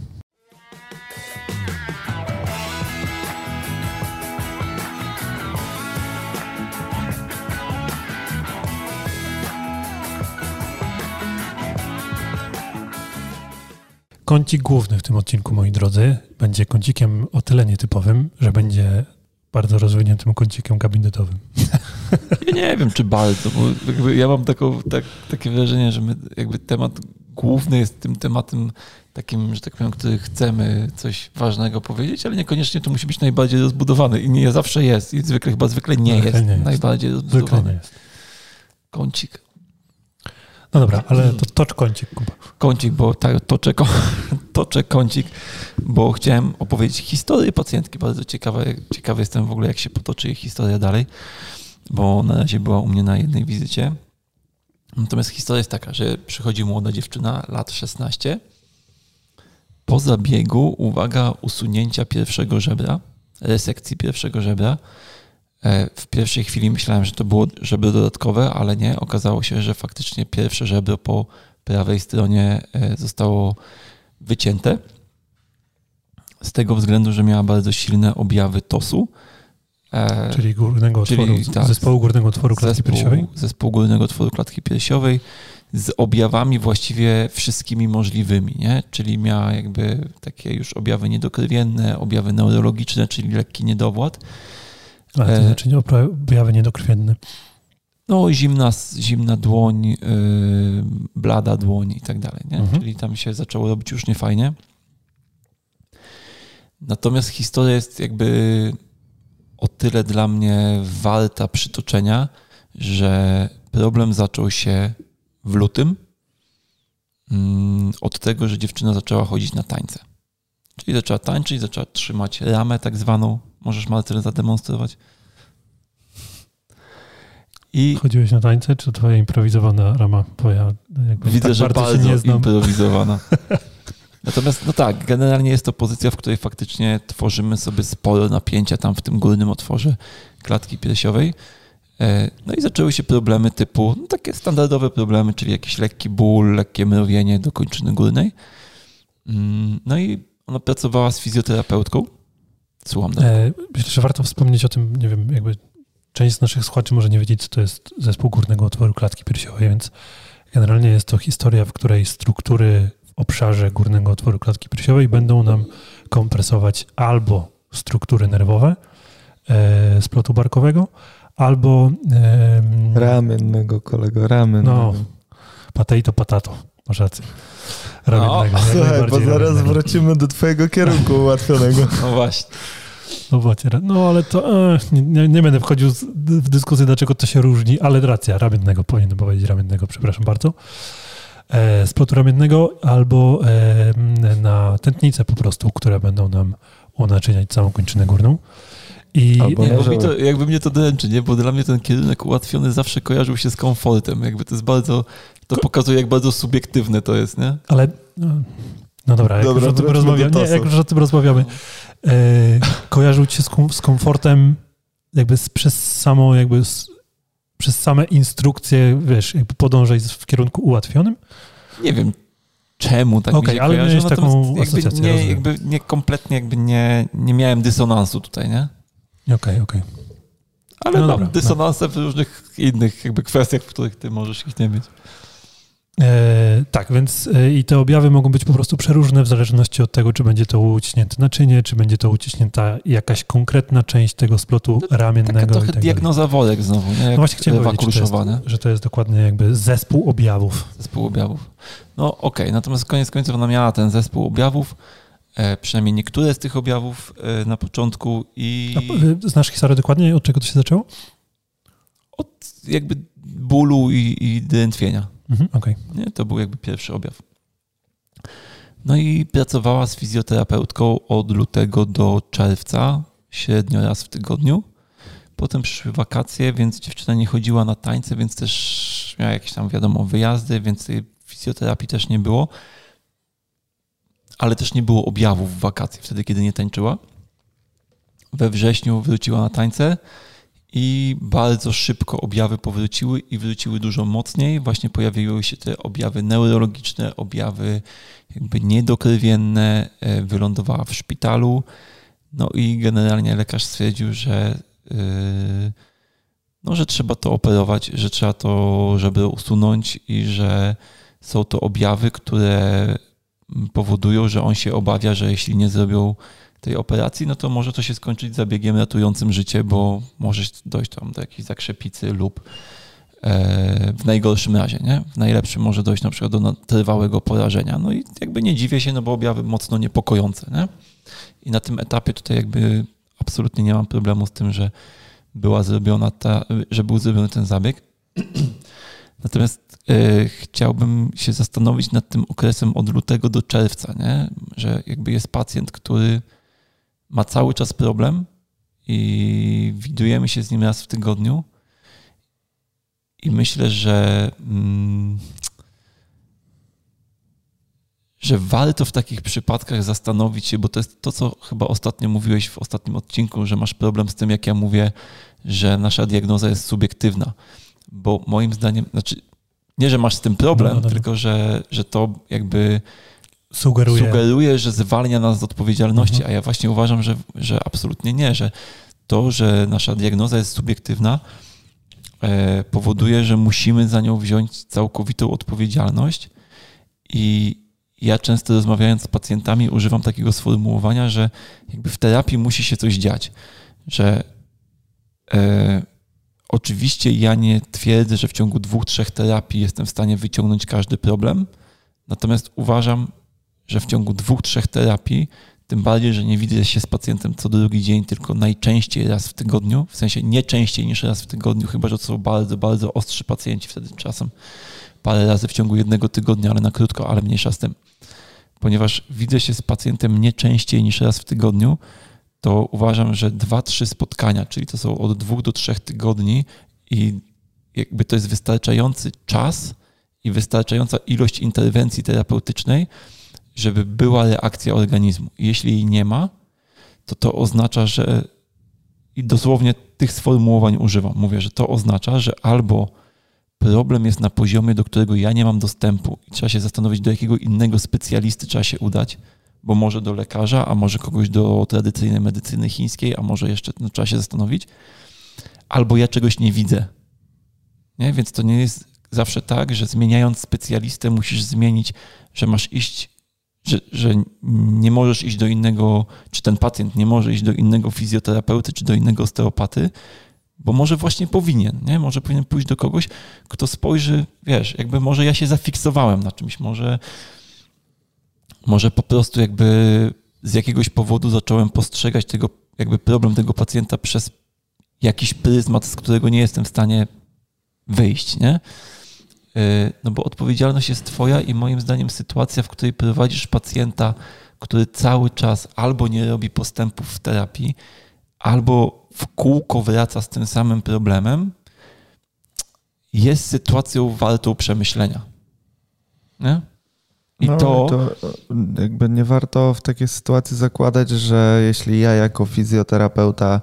Kącik główny w tym odcinku, moi drodzy, będzie kącikiem o tyle nietypowym, że będzie bardzo rozwiniętym kącikiem gabinetowym. Ja nie wiem, czy bardzo, bo ja mam taką, tak, takie wrażenie, że my, jakby temat główny jest tym tematem takim, że tak powiem, który chcemy coś ważnego powiedzieć, ale niekoniecznie to musi być najbardziej rozbudowany i nie zawsze jest i zwykle chyba zwykle nie, jest, nie jest, najbardziej rozbudowany. Zwykle nie jest. Kącik. No dobra, ale to tocz kącik, Kuba. Kącik, bo tak, toczę, toczę kącik, bo chciałem opowiedzieć historię pacjentki. Bardzo ciekawe, ciekawy jestem w ogóle, jak się potoczy jej historia dalej, bo na razie była u mnie na jednej wizycie. Natomiast historia jest taka, że przychodzi młoda dziewczyna, lat 16, po zabiegu, uwaga, usunięcia pierwszego żebra, resekcji pierwszego żebra, w pierwszej chwili myślałem, że to było żebro dodatkowe, ale nie. Okazało się, że faktycznie pierwsze żebro po prawej stronie e, zostało wycięte. Z tego względu, że miała bardzo silne objawy TOS-u. E, czyli górnego otworu, czyli, tak, zespołu górnego otworu klatki zespół, piersiowej? Zespół górnego otworu klatki piersiowej z objawami właściwie wszystkimi możliwymi, nie? Czyli miała jakby takie już objawy niedokrwienne, objawy neurologiczne, czyli lekki niedowład ale to e, znaczy objawy niedokrwienne. No, zimna, zimna dłoń, yy, blada dłoń i tak dalej. Nie? Mhm. Czyli tam się zaczęło robić już niefajnie. Natomiast historia jest jakby o tyle dla mnie warta przytoczenia, że problem zaczął się w lutym mm, od tego, że dziewczyna zaczęła chodzić na tańce. Czyli zaczęła tańczyć, zaczęła trzymać ramę tak zwaną. Możesz Marcel zademonstrować. I Chodziłeś na tańce, czy to twoja improwizowana rama? Twoja, Widzę, tak że bardzo, bardzo improwizowana. Natomiast, no tak, generalnie jest to pozycja, w której faktycznie tworzymy sobie sporo napięcia tam w tym górnym otworze klatki piersiowej. E, no i zaczęły się problemy typu, no takie standardowe problemy, czyli jakiś lekki ból, lekkie mrowienie do kończyny górnej. Mm, no i ona pracowała z fizjoterapeutką. Słucham. E, myślę, że warto wspomnieć o tym, nie wiem, jakby część z naszych słuchaczy może nie wiedzieć, co to jest zespół górnego otworu klatki piersiowej, więc generalnie jest to historia, w której struktury w obszarze górnego otworu klatki piersiowej będą nam kompresować albo struktury nerwowe e, z plotu barkowego, albo... E, ramiennego, kolego, ramiennego. No, potato, patato, masz rację. Ramiennego. No, słuchaj, bo zaraz ramiennego. wrócimy do twojego kierunku ułatwionego. No właśnie. No właśnie, no ale to e, nie, nie, będę wchodził w dyskusję, dlaczego to się różni, ale racja, ramiennego, powinienem powiedzieć ramiennego, przepraszam bardzo. E, splotu ramiennego albo e, na tętnice po prostu, które będą nam unaczyniać całą kończynę górną. I nie, może... to, jakby mnie to dręczy, nie? Bo dla mnie ten kierunek ułatwiony zawsze kojarzył się z komfortem. Jakby to jest bardzo, to pokazuje, jak bardzo subiektywne to jest, nie? Ale, no, no dobra, jak, dobra, już o tym rozmawiamy, nie, jak już o tym rozmawiamy, e, kojarzył ci się z, z komfortem jakby z, przez samo jakby z, przez same instrukcje, wiesz, jakby podążać w kierunku ułatwionym? Nie wiem, czemu tak Okej, mi się ale kojarzy, miałeś taką jakby nie, rozumiem. jakby nie kompletnie jakby nie, nie miałem dysonansu tutaj, nie? Okej, okej. Ale No mam dobra, dysonanse w różnych innych jakby kwestiach, w których ty możesz ich nie mieć. E, tak, więc e, i te objawy mogą być po prostu przeróżne w zależności od tego, czy będzie to uciśnięte naczynie, czy będzie to uciśnięta jakaś konkretna część tego splotu Taka ramiennego i trochę tak dalej. diagnoza worek znowu, nie? Jak No właśnie chciałem powiedzieć, że to, jest, że to jest dokładnie jakby zespół objawów. Zespół objawów. No okej, natomiast koniec końców ona miała ten zespół objawów, e, przynajmniej niektóre z tych objawów e, na początku i A, e, znasz historię dokładnie, od czego to się zaczęło? od jakby bólu i, i drętwienia. Mhm, okej. Nie? To był jakby pierwszy objaw. No i pracowała z fizjoterapeutką od lutego do czerwca, średnio raz w tygodniu. Potem przyszły wakacje, więc dziewczyna nie chodziła na tańce, więc też miała jakieś tam, wiadomo, wyjazdy, więc tej fizjoterapii też nie było. Ale też nie było objawów w wakacje, wtedy, kiedy nie tańczyła. We wrześniu wróciła na tańce i bardzo szybko objawy powróciły i wróciły dużo mocniej. Właśnie pojawiły się te objawy neurologiczne, objawy jakby niedokrwienne, e, wylądowała w szpitalu. No i generalnie lekarz stwierdził, że, yy, no, że trzeba to operować, że trzeba to żeby usunąć i że są to objawy, które powodują, że on się obawia, że jeśli nie zrobią tej operacji, no to może to się skończyć zabiegiem ratującym życie, bo może dojść tam do jakiejś zakrzepicy lub e, w najgorszym razie, nie? W najlepszym może dojść na przykład do trwałego porażenia. No i jakby nie dziwię się, no bo objawy mocno niepokojące, nie? I na tym etapie tutaj jakby absolutnie nie mam problemu z tym, że była zrobiona ta, że był zrobiony ten zabieg. Natomiast e, chciałbym się zastanowić nad tym okresem od lutego do czerwca, nie? że jakby jest pacjent, który ma cały czas problem i widujemy się z nim raz w tygodniu. I myślę, że, mm, że warto w takich przypadkach zastanowić się, bo to jest to, co chyba ostatnio mówiłeś w ostatnim odcinku, że masz problem z tym, jak ja mówię, że nasza diagnoza jest subiektywna. Bo moim zdaniem, znaczy, nie, że masz z tym problem, No, no, no. tylko że, że to jakby Sugeruje. sugeruje, że zwalnia nas z odpowiedzialności, Mhm. a ja właśnie uważam, że, że absolutnie nie, że to, że nasza diagnoza jest subiektywna, e, powoduje, że musimy za nią wziąć całkowitą odpowiedzialność i ja często rozmawiając z pacjentami używam takiego sformułowania, że jakby w terapii musi się coś dziać, że e, oczywiście ja nie twierdzę, że w ciągu dwóch, trzech terapii jestem w stanie wyciągnąć każdy problem, natomiast uważam, że w ciągu dwóch, trzech terapii, tym bardziej, że nie widzę się z pacjentem co drugi dzień, tylko najczęściej raz w tygodniu, w sensie nie częściej niż raz w tygodniu, chyba że to są bardzo, bardzo ostrzy pacjenci, wtedy czasem parę razy w ciągu jednego tygodnia, ale na krótko, ale mniejsza z tym. Ponieważ widzę się z pacjentem nie częściej niż raz w tygodniu, to uważam, że dwa, trzy spotkania, czyli to są od dwóch do trzech tygodni i jakby to jest wystarczający czas i wystarczająca ilość interwencji terapeutycznej, żeby była reakcja organizmu. Jeśli jej nie ma, to to oznacza, że i dosłownie tych sformułowań używam. Mówię, że to oznacza, że albo problem jest na poziomie, do którego ja nie mam dostępu i trzeba się zastanowić, do jakiego innego specjalisty trzeba się udać, bo może do lekarza, a może kogoś do tradycyjnej medycyny chińskiej, a może jeszcze no, trzeba się zastanowić, albo ja czegoś nie widzę. Nie? Więc to nie jest zawsze tak, że zmieniając specjalistę musisz zmienić, że masz iść, że, że nie możesz iść do innego, czy ten pacjent nie może iść do innego fizjoterapeuty, czy do innego osteopaty, bo może właśnie powinien, nie? Może powinien pójść do kogoś, kto spojrzy, wiesz, jakby może ja się zafiksowałem na czymś, może, może po prostu jakby z jakiegoś powodu zacząłem postrzegać tego, jakby problem tego pacjenta przez jakiś pryzmat, z którego nie jestem w stanie wyjść, nie? Yy, No bo odpowiedzialność jest twoja i moim zdaniem sytuacja, w której prowadzisz pacjenta, który cały czas albo nie robi postępów w terapii, albo w kółko wraca z tym samym problemem, jest sytuacją wartą przemyślenia. Nie? I no, to, to jakby nie warto w takiej sytuacji zakładać, że jeśli ja jako fizjoterapeuta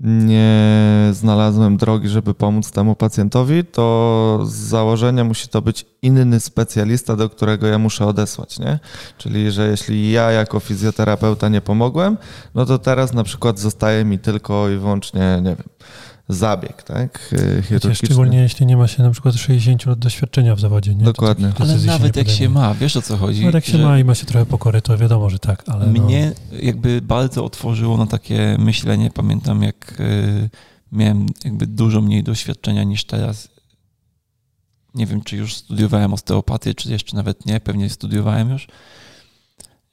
nie znalazłem drogi, żeby pomóc temu pacjentowi, to z założenia musi to być inny specjalista, do którego ja muszę odesłać, nie? Czyli, że jeśli ja jako fizjoterapeuta nie pomogłem, no to teraz na przykład zostaje mi tylko i wyłącznie, nie wiem, zabieg, tak? Chirurgiczny. Szczególnie jeśli nie ma się na przykład 60 lat doświadczenia w zawodzie. Nie? Dokładnie. Ale nawet jak się ma, wiesz o co chodzi? Nawet jak się ma i ma się trochę pokory, to wiadomo, że tak, ale no. Mnie no... jakby bardzo otworzyło na takie myślenie. Pamiętam jak y, miałem jakby dużo mniej doświadczenia niż teraz. Nie wiem, czy już studiowałem osteopatię, czy jeszcze nawet nie, pewnie studiowałem już,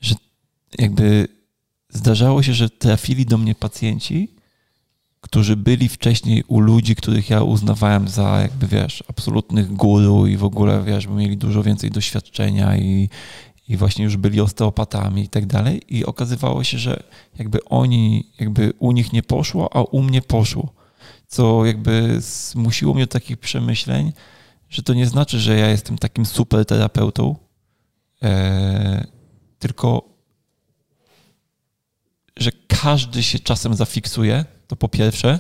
że jakby zdarzało się, że trafili do mnie pacjenci, którzy byli wcześniej u ludzi, których ja uznawałem za jakby, wiesz, absolutnych guru i w ogóle, wiesz, mieli dużo więcej doświadczenia i, i właśnie już byli osteopatami i tak dalej. I okazywało się, że jakby oni, jakby u nich nie poszło, a u mnie poszło, co jakby zmusiło mnie do takich przemyśleń, że to nie znaczy, że ja jestem takim super terapeutą, e, tylko że każdy się czasem zafiksuje, to po pierwsze,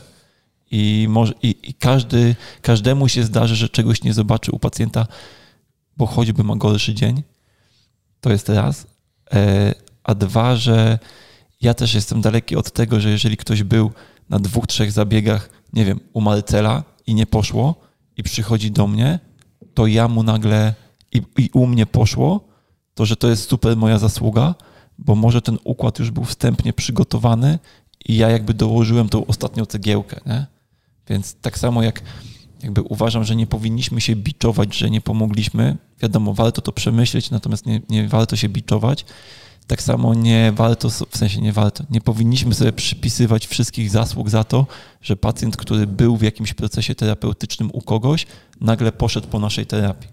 i, może, i, i każdy, każdemu się zdarzy, że czegoś nie zobaczy u pacjenta, bo choćby ma gorszy dzień. To jest raz. E, a dwa, że ja też jestem daleki od tego, że jeżeli ktoś był na dwóch, trzech zabiegach, nie wiem, u Marcela i nie poszło i przychodzi do mnie, to ja mu nagle i, i u mnie poszło, to że to jest super moja zasługa, bo może ten układ już był wstępnie przygotowany i ja jakby dołożyłem tą ostatnią cegiełkę, nie? Więc tak samo jak jakby uważam, że nie powinniśmy się biczować, że nie pomogliśmy. Wiadomo, warto to przemyśleć, natomiast nie, nie warto się biczować. Tak samo nie warto, w sensie nie warto, nie powinniśmy sobie przypisywać wszystkich zasług za to, że pacjent, który był w jakimś procesie terapeutycznym u kogoś, nagle poszedł po naszej terapii.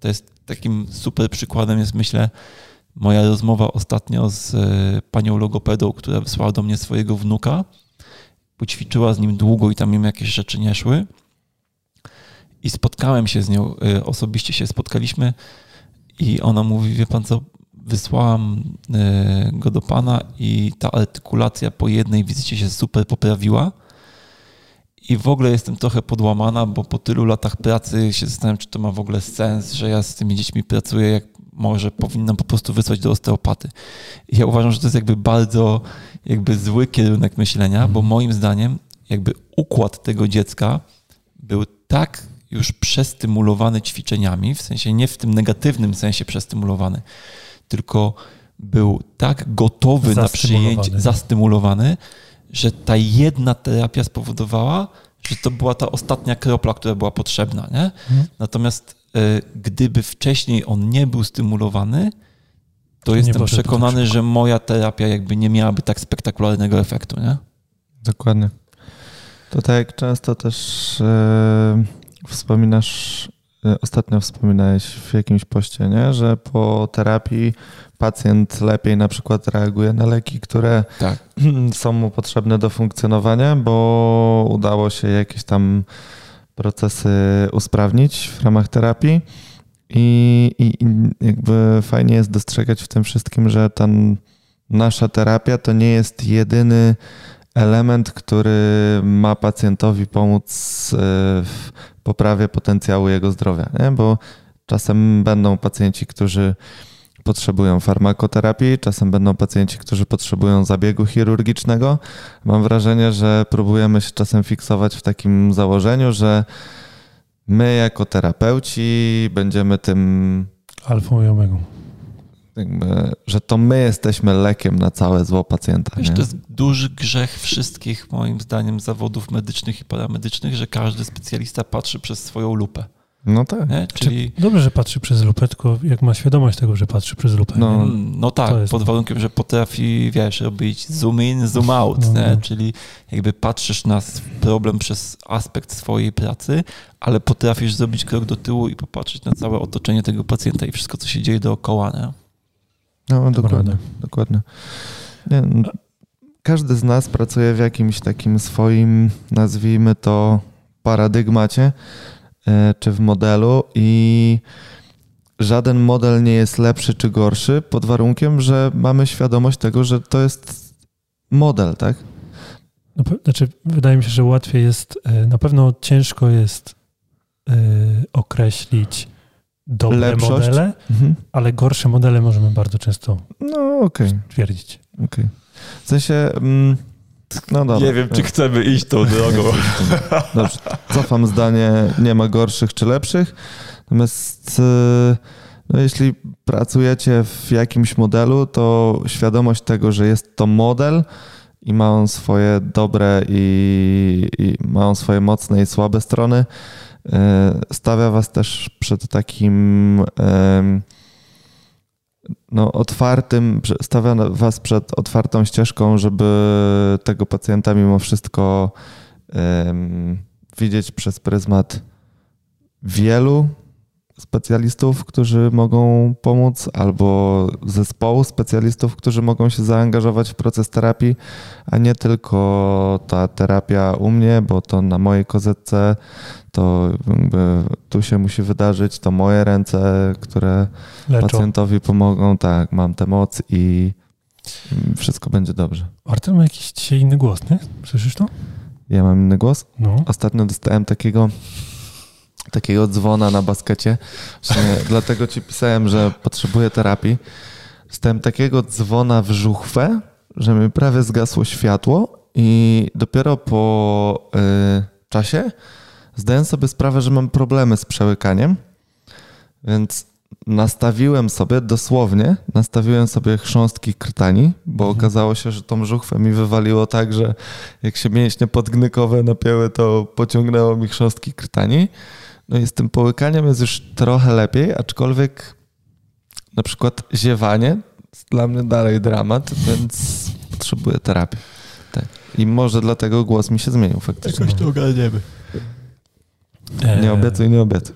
To jest takim super przykładem jest, myślę, moja rozmowa ostatnio z e, panią logopedą, która wysłała do mnie swojego wnuka, poćwiczyła z nim długo i tam im jakieś rzeczy nie szły. I spotkałem się z nią, e, osobiście się spotkaliśmy i ona mówi, wie pan co, wysłałam e, go do pana i ta artykulacja po jednej wizycie się super poprawiła. I w ogóle jestem trochę podłamana, bo po tylu latach pracy się zastanawiam, czy to ma w ogóle sens, że ja z tymi dziećmi pracuję, jak może powinnam po prostu wysłać do osteopaty. Ja uważam, że to jest jakby bardzo jakby zły kierunek myślenia, bo mhm. moim zdaniem jakby układ tego dziecka był tak już przestymulowany ćwiczeniami, w sensie nie w tym negatywnym sensie przestymulowany, tylko był tak gotowy na przyjęcie, zastymulowany, że ta jedna terapia spowodowała, że to była ta ostatnia kropla, która była potrzebna. Nie? Mhm. Natomiast gdyby wcześniej on nie był stymulowany, to, to jestem przekonany, że moja terapia jakby nie miałaby tak spektakularnego efektu, nie? Dokładnie. To tak jak często też e, wspominasz, e, ostatnio wspominałeś w jakimś poście, nie? że po terapii pacjent lepiej na przykład reaguje na leki, które tak. są mu potrzebne do funkcjonowania, bo udało się jakieś tam procesy usprawnić w ramach terapii. I, i, I, jakby fajnie jest dostrzegać w tym wszystkim, że ta nasza terapia to nie jest jedyny element, który ma pacjentowi pomóc e, w poprawie potencjału jego zdrowia, nie? bo czasem będą pacjenci, którzy potrzebują farmakoterapii, czasem będą pacjenci, którzy potrzebują zabiegu chirurgicznego. Mam wrażenie, że próbujemy się czasem fiksować w takim założeniu, że my jako terapeuci będziemy tym. Alfą i omegą. Jakby, że to my jesteśmy lekiem na całe zło pacjenta. Wiesz, to jest duży grzech wszystkich, moim zdaniem, zawodów medycznych i paramedycznych, że każdy specjalista patrzy przez swoją lupę. No tak. Nie? Czyli... Dobrze, że patrzy przez lupę, tylko jak ma świadomość tego, że patrzy przez lupę. No, no tak, jest... pod warunkiem, że potrafi, wiesz, robić zoom in, zoom out, no, no. czyli jakby patrzysz na problem przez aspekt swojej pracy, ale potrafisz zrobić krok do tyłu i popatrzeć na całe otoczenie tego pacjenta i wszystko, co się dzieje dookoła. Nie? No, dokładnie, dokładnie. Nie, no, każdy z nas pracuje w jakimś takim swoim, nazwijmy to, paradygmacie, czy w modelu i żaden model nie jest lepszy czy gorszy pod warunkiem, że mamy świadomość tego, że to jest model, tak? No, znaczy, wydaje mi się, że łatwiej jest, e, na pewno ciężko jest y, określić dobre Lepszość? modele, Mhm. ale gorsze modele możemy bardzo często No okej, twierdzić. okej. W sensie, mm, no dobra. Nie wiem, czy chcemy iść tą drogą. Dobrze, cofam zdanie, nie ma gorszych czy lepszych. Natomiast y, no, jeśli pracujecie w jakimś modelu, to świadomość tego, że jest to model i ma on swoje dobre i, i ma on swoje mocne i słabe strony, y, stawia was też przed takim no, otwartym, stawia was przed otwartą ścieżką, żeby tego pacjenta mimo wszystko em, widzieć przez pryzmat wielu specjalistów, którzy mogą pomóc, albo zespołu specjalistów, którzy mogą się zaangażować w proces terapii, a nie tylko ta terapia u mnie, bo to na mojej kozetce, to jakby tu się musi wydarzyć, to moje ręce, które Leczą. pacjentowi pomogą, tak, mam tę moc i i wszystko będzie dobrze. Artur ma jakiś dzisiaj inny głos, nie? Słyszysz to? Ja mam inny głos? No. Ostatnio dostałem takiego takiego dzwona na baskecie. Dlatego ci pisałem, że potrzebuję terapii. Dostałem takiego dzwona w żuchwę, że mi prawie zgasło światło i dopiero po y, czasie zdałem sobie sprawę, że mam problemy z przełykaniem, więc nastawiłem sobie, dosłownie, nastawiłem sobie chrząstki krtani, bo Mhm. okazało się, że tą żuchwę mi wywaliło tak, że jak się mięśnie podgnykowe napięły, to pociągnęło mi chrząstki krtani. No i z tym połykaniem jest już trochę lepiej, aczkolwiek na przykład ziewanie jest dla mnie dalej dramat, więc potrzebuję terapii. Tak. I może dlatego głos mi się zmienił faktycznie. ogarniemy. E, Nie obiecuj, nie obiecuj.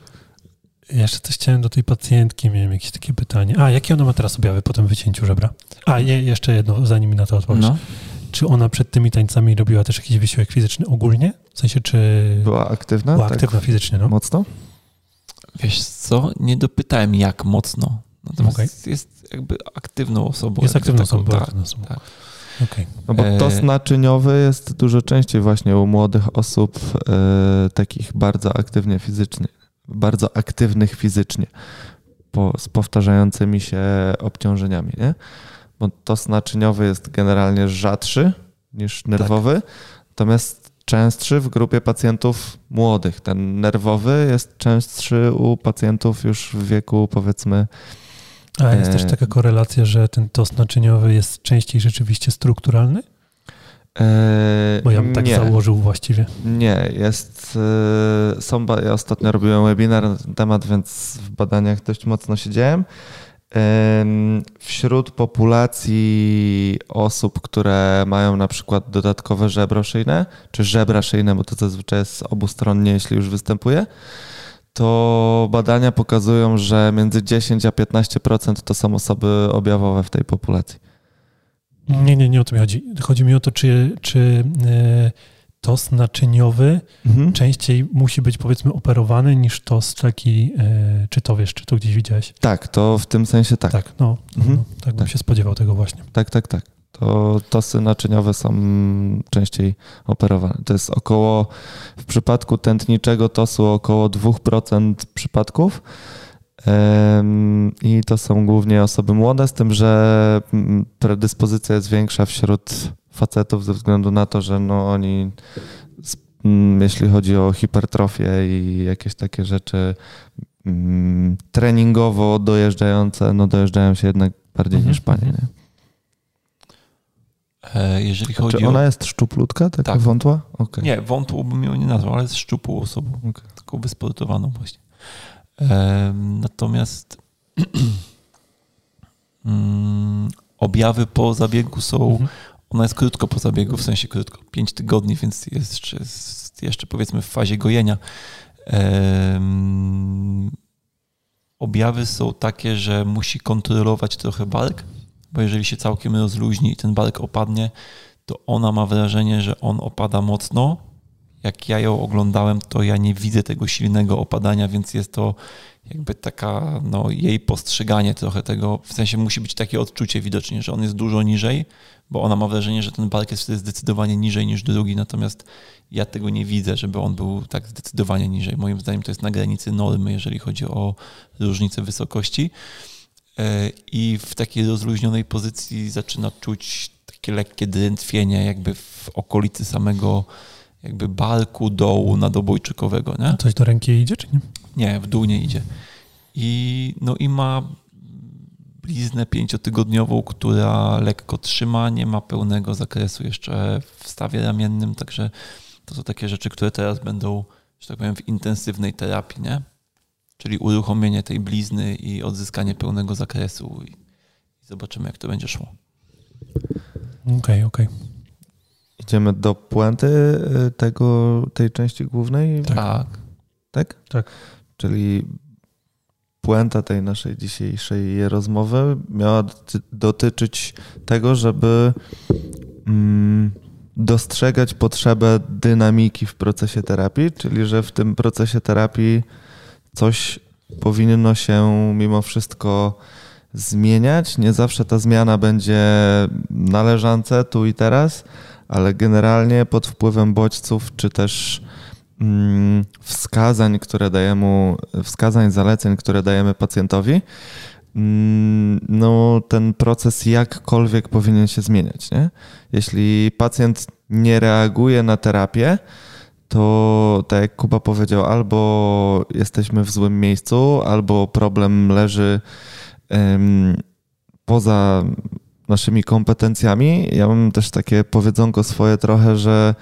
Jeszcze coś chciałem do tej pacjentki, miałem jakieś takie pytanie. A, jakie ona ma teraz objawy po tym wycięciu żebra? A, je, jeszcze jedno, zanim mi na to odpowiesz. No. Czy ona przed tymi tańcami robiła też jakiś wysiłek fizyczny ogólnie? W sensie, czy Była aktywna? była tak aktywna fizycznie, no? Mocno? Wiesz co, nie dopytałem jak mocno. Natomiast Okej. jest jakby aktywną osobą. Jest aktywną taką, osobą, była tak. aktywną osobą. tak. Okej. No bo E, tos naczyniowy jest dużo częściej właśnie u młodych osób e, takich bardzo aktywnie fizycznie, bardzo aktywnych fizycznie, po, z powtarzającymi się obciążeniami, nie? Bo tos naczyniowy jest generalnie rzadszy niż nerwowy, natomiast częstszy w grupie pacjentów młodych. Ten nerwowy jest częstszy u pacjentów już w wieku powiedzmy A jest E, też taka korelacja, że ten tos naczyniowy jest częściej rzeczywiście strukturalny? e, Bo ja bym tak nie. założył właściwie. Nie, jest. y, Są, ja ostatnio robiłem webinar na ten temat, więc w badaniach dość mocno siedziałem. Wśród populacji osób, które mają na przykład dodatkowe żebro szyjne, czy żebra szyjne, bo to zazwyczaj jest obustronnie, jeśli już występuje, to badania pokazują, że między 10 a 15% to są osoby objawowe w tej populacji. Nie, nie, nie o to mi chodzi. Chodzi mi o to, czy, czy e, tos naczyniowy Mhm. częściej musi być powiedzmy operowany niż tos taki, e, czy to wiesz, czy to gdzieś widziałeś? Tak, to w tym sensie tak. Tak, no, Mhm. no tak bym Tak. się spodziewał tego właśnie. Tak, tak, tak. To tosy naczyniowe są częściej operowane. To jest około, w przypadku tętniczego tosu około 2% przypadków. I to są głównie osoby młode, z tym, że mm, predyspozycja jest większa wśród facetów ze względu na to, że no oni, mm, jeśli chodzi o hipertrofię i jakieś takie rzeczy mm, treningowo dojeżdżające, no dojeżdżają się jednak bardziej Mhm, niż panie. Nie? E, jeżeli chodzi Czy o... ona jest szczuplutka, taka Tak. wątła? Okej. Nie, wątłą bym ją nie nazwał, ale jest szczupłą osobą. Okej. Taką wysportowaną właśnie. Natomiast mm, objawy po zabiegu są... Mhm. Ona jest krótko po zabiegu, w sensie krótko, 5 tygodni, więc jest jeszcze, jest jeszcze powiedzmy w fazie gojenia. Em, objawy są takie, że musi kontrolować trochę bark, bo jeżeli się całkiem rozluźni i ten bark opadnie, to ona ma wrażenie, że on opada mocno. Jak ja ją oglądałem, to ja nie widzę tego silnego opadania, więc jest to jakby taka, no, jej postrzeganie trochę tego, w sensie musi być takie odczucie widocznie, że on jest dużo niżej, bo ona ma wrażenie, że ten bark jest wtedy zdecydowanie niżej niż drugi, natomiast ja tego nie widzę, żeby on był tak zdecydowanie niżej. Moim zdaniem to jest na granicy normy, jeżeli chodzi o różnicę wysokości. E, I w takiej rozluźnionej pozycji zaczyna czuć takie lekkie drętwienie jakby w okolicy samego jakby barku dołu nadobojczykowego. Nie? Coś do ręki idzie, czy nie? Nie, w dół nie idzie. I, no i ma bliznę pięciotygodniową, która lekko trzyma, nie ma pełnego zakresu jeszcze w stawie ramiennym, także to są takie rzeczy, które teraz będą, że tak powiem, w intensywnej terapii, nie? Czyli uruchomienie tej blizny i odzyskanie pełnego zakresu i, i zobaczymy, jak to będzie szło. Okej, okay, okej. Okay. Idziemy do puenty y, tego, tej części głównej? Tak. Tak? Tak. Czyli puenta tej naszej dzisiejszej rozmowy miała dotyczyć tego, żeby mm, dostrzegać potrzebę dynamiki w procesie terapii, czyli że w tym procesie terapii coś powinno się mimo wszystko zmieniać. Nie zawsze ta zmiana będzie należące tu i teraz, ale generalnie pod wpływem bodźców czy też wskazań, które dajemy, wskazań, zaleceń, które dajemy pacjentowi, mm, no ten proces jakkolwiek powinien się zmieniać. Nie? Jeśli pacjent nie reaguje na terapię, to tak jak Kuba powiedział, albo jesteśmy w złym miejscu, albo problem leży um, poza naszymi kompetencjami. Ja mam też takie powiedzonko swoje trochę, że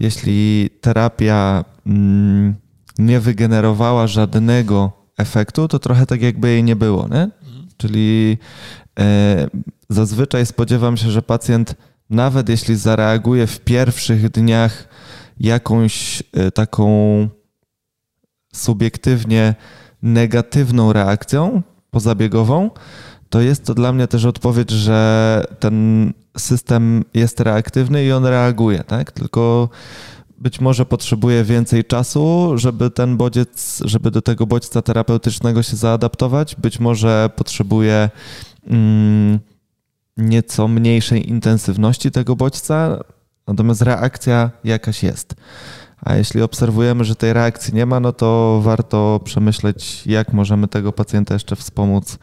jeśli terapia mm, nie wygenerowała żadnego efektu, to trochę tak jakby jej nie było, nie? Mhm. Czyli e, zazwyczaj spodziewam się, że pacjent nawet jeśli zareaguje w pierwszych dniach jakąś e, taką subiektywnie negatywną reakcją pozabiegową, to jest to dla mnie też odpowiedź, że ten system jest reaktywny i on reaguje, tak? Tylko być może potrzebuje więcej czasu, żeby ten bodziec, żeby do tego bodźca terapeutycznego się zaadaptować. Być może potrzebuje mm, nieco mniejszej intensywności tego bodźca, natomiast reakcja jakaś jest. A jeśli obserwujemy, że tej reakcji nie ma, no to warto przemyśleć, jak możemy tego pacjenta jeszcze wspomóc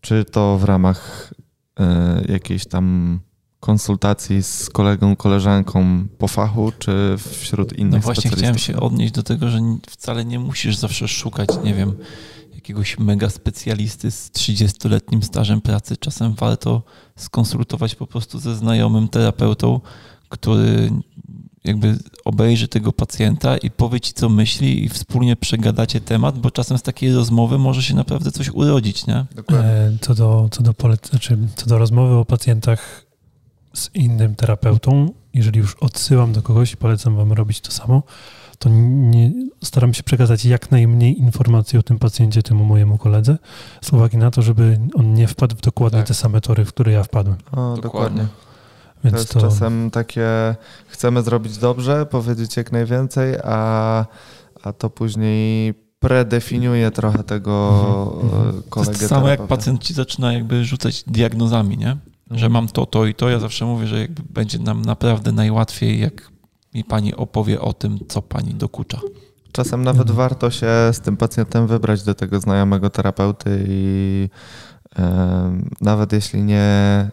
czy to w ramach e, jakiejś tam konsultacji z kolegą, koleżanką po fachu, czy wśród innych No właśnie chciałem się odnieść do tego, że wcale nie musisz zawsze szukać, nie wiem, jakiegoś mega specjalisty z 30-letnim stażem pracy. Czasem warto skonsultować po prostu ze znajomym terapeutą, który jakby obejrzy tego pacjenta i powie ci, co myśli i wspólnie przegadacie temat, bo czasem z takiej rozmowy może się naprawdę coś urodzić, nie? E, co do, co do, polec- znaczy, co do rozmowy o pacjentach z innym terapeutą, jeżeli już odsyłam do kogoś i polecam wam robić to samo, to nie, staram się przekazać jak najmniej informacji o tym pacjencie temu mojemu koledze, z uwagi na to, żeby on nie wpadł w dokładnie tak. te same tory, w które ja wpadłem. O, dokładnie. Więc to jest to... czasem takie, chcemy zrobić dobrze, powiedzieć jak najwięcej, a, a to później predefiniuje trochę tego mhm. kolegę. To jest samo jak pacjent ci zaczyna jakby rzucać diagnozami, nie? Że mhm. mam to, to i to. Ja zawsze mówię, że jakby będzie nam naprawdę najłatwiej, jak mi pani opowie o tym, co pani dokucza. Czasem nawet mhm. warto się z tym pacjentem wybrać do tego znajomego terapeuty i nawet jeśli nie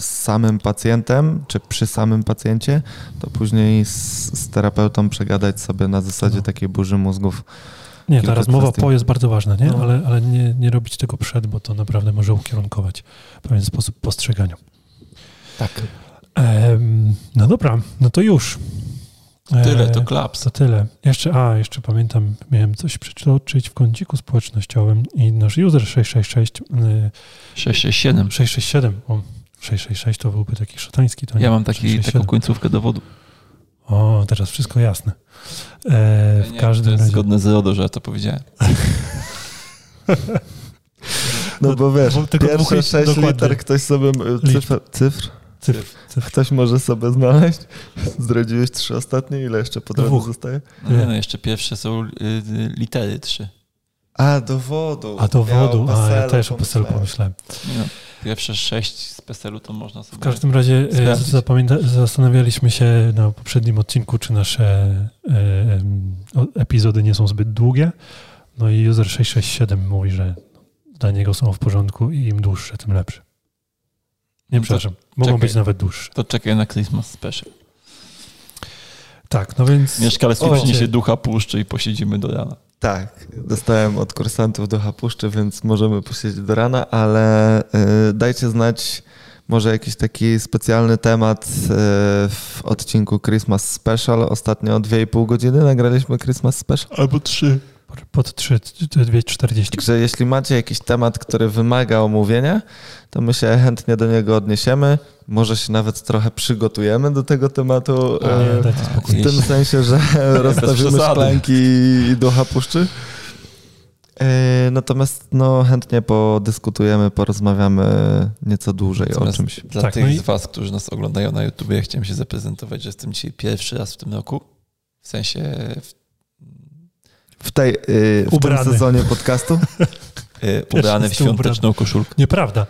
z samym pacjentem, czy przy samym pacjencie, to później z, z terapeutą przegadać sobie na zasadzie no. takiej burzy mózgów. Nie, ta rozmowa kwestii. po jest bardzo ważna, nie? No. ale, ale nie, nie robić tego przed, bo to naprawdę może ukierunkować pewien sposób postrzegania. Tak. Ehm, no dobra, no to już. Tyle, to klaps. To tyle. Jeszcze, a, jeszcze pamiętam, miałem coś przeczytać w kąciku społecznościowym i nasz user 666 667 667, o, 666 to byłby taki szatański. To ja mam taki, taką końcówkę dowodu. O, teraz wszystko jasne. E, w nie, każdym to jest razie... zgodne z RODO, że ja to powiedziałem. No bo wiesz, bo pierwsze 6 dokładnie. liter ktoś sobie... Cyfr? Cyfr? Cyfr. Cyfr. Ktoś może sobie znaleźć. Zdradziłeś trzy ostatnie, ile jeszcze po drodze zostaje? No, nie, no jeszcze pierwsze są y, y, litery trzy. A, dowodu. A, dowodu. Ja A, ja też o PESEL pomyślałem. Nie no. Pierwsze sześć z PESEL-u to można sobie... W każdym razie e, zapamięta- zastanawialiśmy się na poprzednim odcinku, czy nasze e, epizody nie są zbyt długie. No i user 667 mówi, że dla niego są w porządku i im dłuższe, tym lepsze. Nie, No przepraszam. Mogą czekaj. być nawet dłuższe. To czekaj na Christmas Special. Tak, no więc... Mieszkalec mi O. przyniesie ducha puszczy i posiedzimy do rana. Tak, dostałem od kursantów ducha puszczy, więc możemy posiedzieć do rana, ale y, dajcie znać może jakiś taki specjalny temat y, w odcinku Christmas Special. Ostatnio 2,5 godziny nagraliśmy Christmas Special. Albo trzy. Pod 3, 240. Także jeśli macie jakiś temat, który wymaga omówienia, to my się chętnie do niego odniesiemy. Może się nawet trochę przygotujemy do tego tematu. A, nie, e, w tym sensie, że rozstawimy szklanki i ducha puszczy. E, Natomiast no, chętnie podyskutujemy, porozmawiamy nieco dłużej o Natomiast czymś. Dla Tak, tych no i- z Was, którzy nas oglądają na YouTube, ja chciałem się zaprezentować, że jestem dzisiaj pierwszy raz w tym roku. W sensie w, W, tej, y, w tym sezonie podcastu y, ubrany w świąteczną koszulkę. Nieprawda.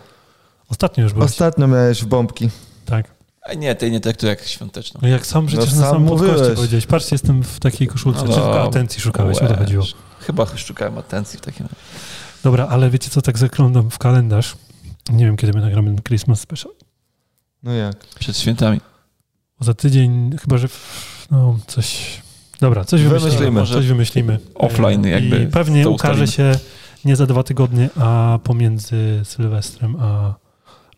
Ostatnio już byłeś. ostatnio miałeś w bombki. Tak. A nie, tej nie traktuję jak świąteczną. No jak sam przecież No na sam samym podcaście powiedziałeś. Patrzcie, jestem w takiej koszulce. No Czy tylko dobra. atencji szukałeś? O to chodziło. Chyba szukałem atencji w takim razie. Dobra, ale wiecie co, tak zaglądam w kalendarz. Nie wiem, kiedy my nagramy ten Christmas Special. No jak? Przed świętami. Za tydzień, chyba że w, no coś... Dobra, coś wymyślimy. Wymyślimy. Może coś wymyślimy. Offline E, jakby I pewnie ukaże się nie za dwa tygodnie, a pomiędzy Sylwestrem a,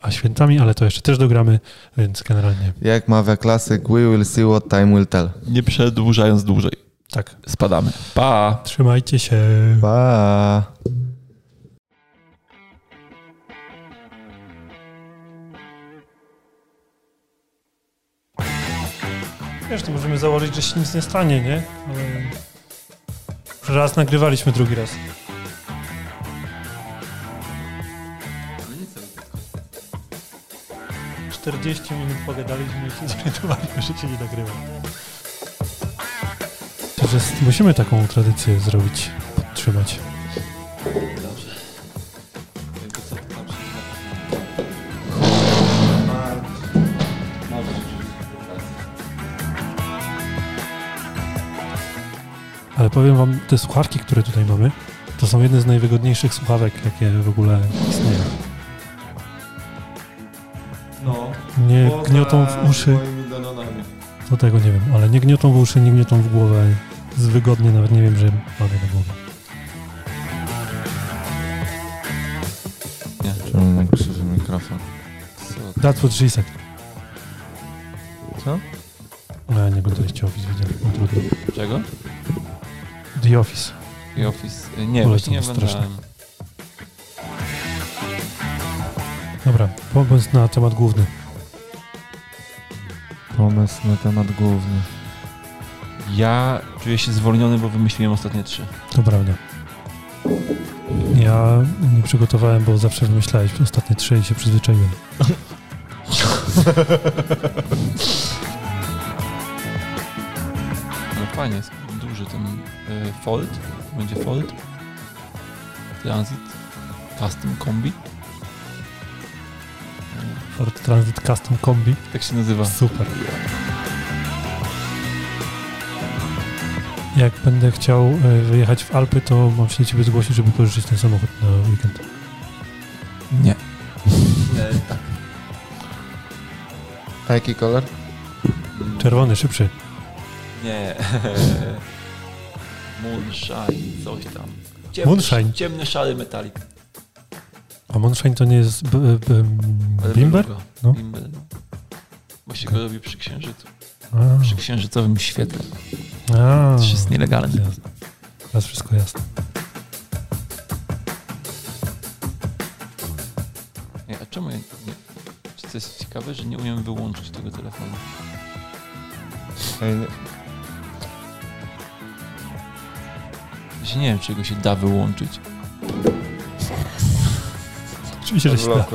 a świętami, ale to jeszcze też dogramy, więc generalnie Jak mawia klasyk, we will see what time will tell. Nie przedłużając dłużej. tak. Spadamy. Pa! Trzymajcie się. Pa! Wiesz, to możemy założyć, że się nic nie stanie, nie? Raz nagrywaliśmy, drugi raz. Czterdzieści minut pogadaliśmy i się zorientowaliśmy, że się nie nagrywa. Że musimy taką tradycję zrobić, podtrzymać. Dobrze. Ale powiem wam, te słuchawki, które tutaj mamy, to są jedne z najwygodniejszych słuchawek, jakie w ogóle istnieją. Gniotą w uszy, to tego nie wiem, ale nie gniotą w uszy, nie gniotą w głowę. Jest wygodnie, nawet nie wiem, że mamy na głowie. Czemu mam krzywy mikrofon? Co? That's what she said. Co? No, ja nie oglądaliście The Office, widziałem. No, trudno. Czego? The Office. The Office. Y, Nie, właśnie nie oglądałem. Dobra, pomysł na temat główny. Pomysł na temat główny. Ja czuję się zwolniony, bo wymyśliłem ostatnie trzy. To prawda. Ja nie przygotowałem, bo zawsze wymyślałeś ostatnie trzy i się przyzwyczaiłem. Ale fajnie, jest duży ten y, Fold. Będzie Fold. Transit. Custom Kombi. Transit Custom Kombi. Tak się nazywa. Super. Jak będę chciał e, wyjechać w Alpy, to mam się do ciebie zgłosić, żeby pożyczyć ten samochód na weekend. Nie. tak. A jaki kolor? Czerwony, szybszy. Nie. Moonshine, coś tam. Ciemny, Moonshine? Ciemny, szary metalik. A Monshine to nie jest b, b, Ale Bimber? No. No. Się Okej. go robi przy księżycu. A, Przy księżycowym świetle. a, To jest nielegalne. jasne. Teraz wszystko jasne. Nie, a czemu ja nie... Czy to jest ciekawe, że nie umiem wyłączyć tego telefonu? Ej, nie. Ja nie wiem, czy go się da wyłączyć. Oczywiście, że się da.